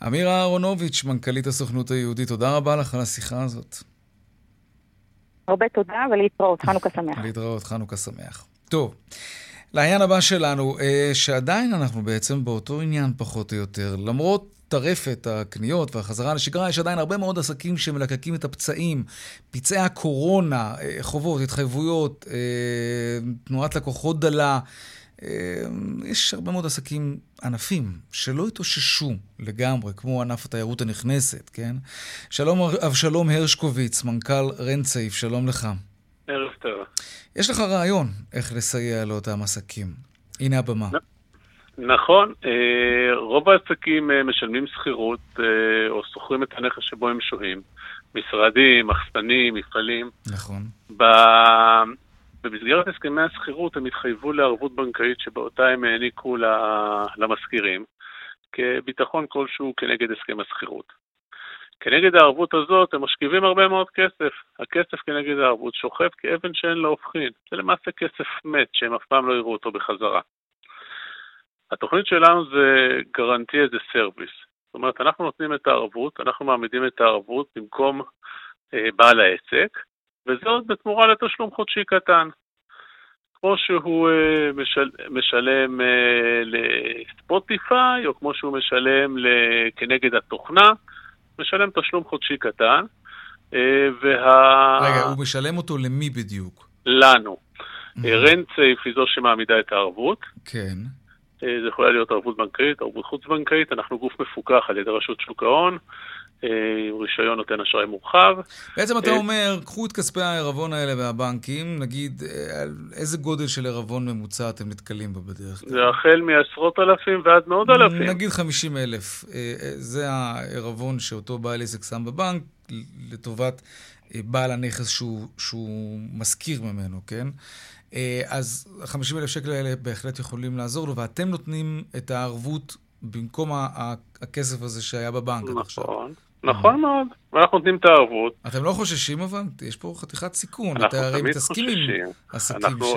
[SPEAKER 1] אמירה אהרונוביץ', מנכ"לית הסוכנות היהודית, תודה רבה לך על השיחה הזאת.
[SPEAKER 9] הרבה תודה ולהתראות, חנוכה שמח.
[SPEAKER 1] להתראות, חנוכה שמח. טוב. לעניין הבא שלנו, שעדיין אנחנו בעצם באותו עניין פחות או יותר, למרות טרפת הקניות והחזרה לשגרה, יש עדיין הרבה מאוד עסקים שמלקקים את הפצעים, פצעי הקורונה, אה, חובות, התחייבויות, אה, תנועת לקוחות דלה. יש הרבה מאוד עסקים, ענפים, שלא התאוששו לגמרי, כמו ענף התיירות הנכנסת, כן? שלום אבשלום הרשקוביץ, מנכ"ל רנצייף, שלום לך.
[SPEAKER 10] ערב טוב.
[SPEAKER 1] יש לך רעיון איך לסייע לאותם עסקים. הנה הבמה.
[SPEAKER 10] נכון, אה, רוב העסקים אה, משלמים שכירות אה, או שוכרים את הנכס שבו הם שוהים. משרדים, מחסנים, מפעלים.
[SPEAKER 1] נכון.
[SPEAKER 10] במסגרת הסכמי השכירות הם התחייבו לערבות בנקאית שבאותה הם העניקו למשכירים כביטחון כלשהו כנגד הסכם השכירות. כנגד הערבות הזאת הם משכיבים הרבה מאוד כסף. הכסף כנגד הערבות שוכב כאבן שאין לה הופכין. זה למעשה כסף מת שהם אף פעם לא יראו אותו בחזרה. התוכנית שלנו זה גרנטי איזה סרוויס. זאת אומרת, אנחנו נותנים את הערבות, אנחנו מעמידים את הערבות במקום אה, בעל העסק, וזאת בתמורה לתשלום חודשי קטן. כמו שהוא אה, משל, משלם אה, לספוטיפיי, או כמו שהוא משלם כנגד התוכנה, משלם תשלום חודשי קטן.
[SPEAKER 1] אה, וה... רגע, הוא משלם אותו למי בדיוק?
[SPEAKER 10] לנו. Mm-hmm. רנצייף היא זו שמעמידה את הערבות.
[SPEAKER 1] כן.
[SPEAKER 10] זה יכולה להיות ערבות בנקאית, ערבות חוץ-בנקאית, אנחנו גוף מפוקח על ידי רשות שוק ההון, עם אה, רישיון נותן אשראי מורחב.
[SPEAKER 1] בעצם אתה אה, אומר, קחו את כספי הערבון האלה מהבנקים, נגיד, אה, איזה גודל של ערבון ממוצע אתם נתקלים בו בדרך כלל?
[SPEAKER 10] זה החל מעשרות אלפים ועד מאות אלפים.
[SPEAKER 1] נגיד 50 אלף. זה הערבון שאותו בעל עסק שם בבנק, לטובת בעל הנכס שהוא, שהוא משכיר ממנו, כן? אז 50 אלף שקל האלה בהחלט יכולים לעזור לו, ואתם נותנים את הערבות במקום הכסף הזה שהיה בבנק עד עכשיו.
[SPEAKER 10] נכון. נכון מאוד, ואנחנו נותנים את הערבות.
[SPEAKER 1] אתם לא חוששים אבל? יש פה חתיכת סיכון. אנחנו
[SPEAKER 10] תמיד חוששים. עם עסקים אנחנו, ש...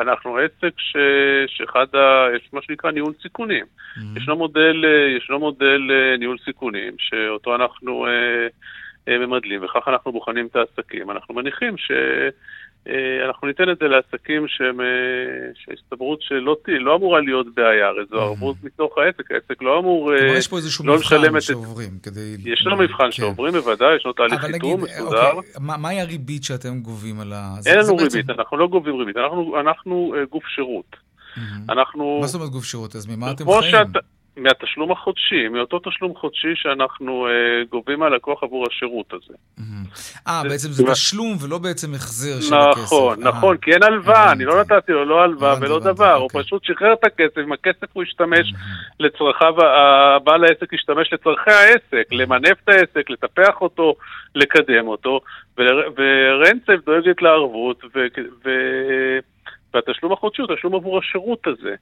[SPEAKER 10] אנחנו עסק ש... שאחד ה... יש מה שנקרא ניהול סיכונים. Mm-hmm. ישנו מודל, ישנו מודל אה, ניהול סיכונים, שאותו אנחנו אה, אה, ממדלים, וכך אנחנו בוחנים את העסקים. אנחנו מניחים ש... אה, אנחנו ניתן את זה לעסקים שהם, אה, שההסתברות שלא לא אמורה להיות בעיה, הרי זו ערבות מתוך העסק, העסק לא אמור...
[SPEAKER 1] כלומר, אה, יש פה איזשהו לא מבחן שעוברים כדי...
[SPEAKER 10] ישנו מבחן כן. שעוברים, בוודאי, יש לנו תהליך איתור מסודר. אוקיי,
[SPEAKER 1] מהי הריבית שאתם גובים על ה...
[SPEAKER 10] אין לנו ריבית, אנחנו לא גובים ריבית, אנחנו גוף שירות.
[SPEAKER 1] אנחנו... מה זאת אומרת גוף שירות? אז ממה אתם חיים?
[SPEAKER 10] מהתשלום החודשי, מאותו תשלום חודשי שאנחנו אה, גובים מהלקוח עבור השירות הזה.
[SPEAKER 1] אה, בעצם זה תשלום ולא בעצם החזר של
[SPEAKER 10] הכסף. נכון, נכון, כי אין הלוואה, אני לא נתתי לו לא הלוואה ולא דבר, הוא אוקיי. פשוט שחרר את הכסף, עם הכסף הוא השתמש לצרכיו, בעל העסק השתמש לצרכי העסק, למנף את העסק, לטפח אותו, לקדם אותו, ורנצב דואגת לערבות, והתשלום החודשי הוא תשלום עבור השירות הזה.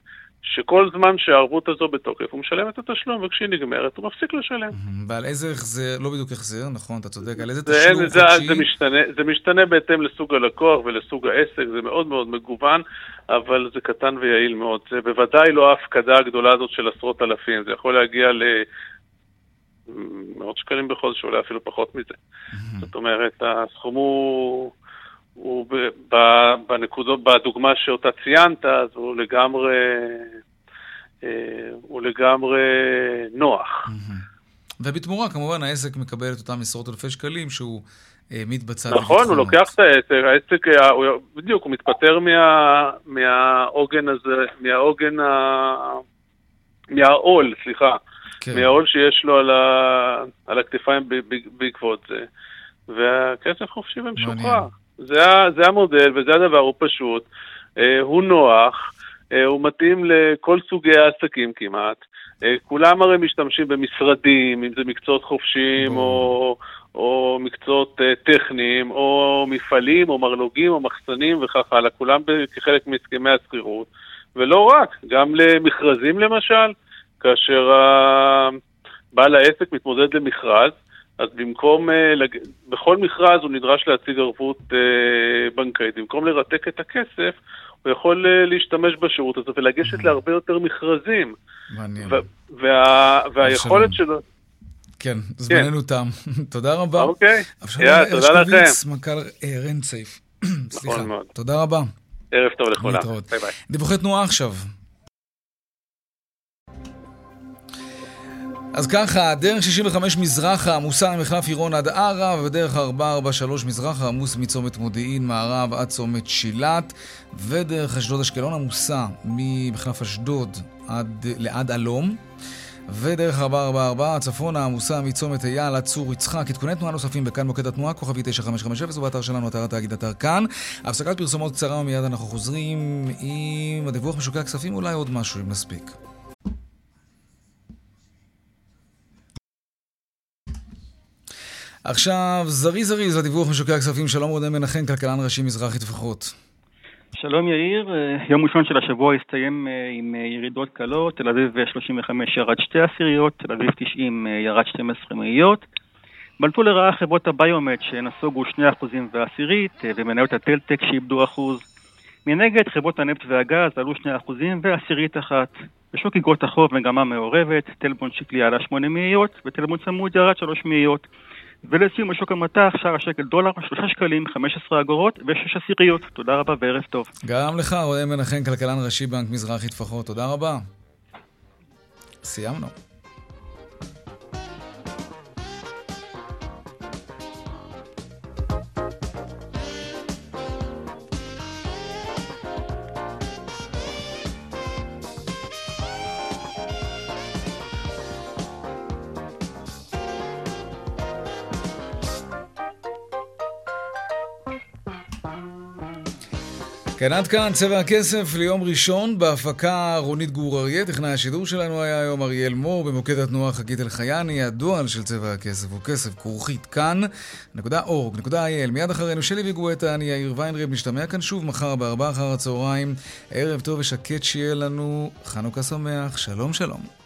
[SPEAKER 10] שכל זמן שהערבות הזו בתוקף, הוא משלם את התשלום, וכשהיא נגמרת, הוא מפסיק לשלם.
[SPEAKER 1] ועל איזה החזר, לא בדיוק החזר, נכון, אתה צודק, על איזה תשלום
[SPEAKER 10] זה, חודשי? זה משתנה, זה משתנה בהתאם לסוג הלקוח ולסוג העסק, זה מאוד מאוד מגוון, אבל זה קטן ויעיל מאוד. זה בוודאי לא ההפקדה הגדולה הזאת של עשרות אלפים, זה יכול להגיע ל... מאות שקלים בחודש, אולי אפילו פחות מזה. זאת אומרת, הסכום הוא... הוא ב, בנקודות, בדוגמה שאותה ציינת, אז הוא לגמרי, אה, הוא לגמרי נוח.
[SPEAKER 1] ובתמורה, כמובן, העסק מקבל את אותם עשרות אלפי שקלים שהוא העמיד אה, בצד.
[SPEAKER 10] נכון, הוא לוקח את העסק, העסק, אה, בדיוק, הוא מתפטר מה, מהעוגן הזה, מהעוגן, ה... מהעול, סליחה, כן. מהעול שיש לו על, ה, על הכתפיים בעקבות זה, והכסף חופשי ומשוחרר. זה, זה המודל וזה הדבר, הוא פשוט, אה, הוא נוח, אה, הוא מתאים לכל סוגי העסקים כמעט. אה, כולם הרי משתמשים במשרדים, אם זה מקצועות חופשיים או, או מקצועות טכניים, או מפעלים, או מרלוגים, או מחסנים וכך הלאה, כולם כחלק מהסכמי השכירות. ולא רק, גם למכרזים למשל, כאשר בעל העסק מתמודד למכרז, אז במקום, אה, בכל מכרז הוא נדרש להציג ערבות אה, בנקאית. במקום לרתק את הכסף, הוא יכול אה, להשתמש בשירות הזה ולגשת mm-hmm. להרבה יותר מכרזים.
[SPEAKER 1] מעניין.
[SPEAKER 10] והיכולת שלו...
[SPEAKER 1] כן, זמננו כן. תם. תודה רבה.
[SPEAKER 10] אוקיי, יאללה, תודה לכם.
[SPEAKER 1] מנכ"ל רנצייף.
[SPEAKER 10] סליחה. נכון.
[SPEAKER 1] תודה רבה.
[SPEAKER 10] ערב טוב לכולם. ביי ביי.
[SPEAKER 1] דיווחי תנועה עכשיו. אז ככה, דרך 65 מזרחה עמוסה ממחלף עירון עד ערה, ובדרך 443 מזרחה עמוס מצומת מודיעין מערב עד צומת שילת, ודרך אשדוד אשקלון עמוסה ממחלף אשדוד עד, לעד אלום. ודרך 444 צפונה עמוסה מצומת אייל עד צור יצחק. עדכוני תנועה נוספים בכאן מוקד התנועה, כוכבי 9550 ובאתר שלנו, אתר התאגיד אתר כאן. הפסקת פרסומות קצרה ומיד אנחנו חוזרים עם הדיווח משוקי הכספים, אולי עוד משהו אם נספיק. עכשיו, זריז זריז לדיווח משוקי הכספים, שלום רודן מנחם, כלכלן ראשי מזרחי טפחות.
[SPEAKER 11] שלום יאיר, אה, יום ראשון של השבוע הסתיים אה, עם אה, ירידות קלות, תל אביב 35 ירד שתי עשיריות, תל אביב 90 ירד 12 מאיות. בלטו לרעה חברות הביומט שנסוגו 2% ועשירית, ומניות הטלטק שאיבדו אחוז. מנגד חברות הנפט והגז עלו 2% ועשירית אחת. בשוק אגרות החוב מגמה מעורבת, טלבון שקלי עלה 8 מאיות וטלבון צמוד ירד 3 מאיות. ולסיום בשוק המטח, שער השקל דולר, 3 שקלים, 15 אגורות ו-6 עשיריות. תודה רבה וערב טוב.
[SPEAKER 1] גם לך, רועי מנחם, כלכלן ראשי בנק מזרחי טפחות. תודה רבה. סיימנו. כן, עד כאן צבע הכסף ליום ראשון בהפקה רונית גור אריה. טכנאי השידור שלנו היה היום אריאל מור, במוקד התנועה חגית אלחייני. הדואל של צבע הכסף הוא כסף כרוכית כאן.org.il. מיד אחרינו שלי וגואטה, אני יאיר ויינרב, נשתמע כאן שוב מחר בארבעה אחר הצהריים. ערב טוב ושקט שיהיה לנו. חנוכה שמח, שלום שלום.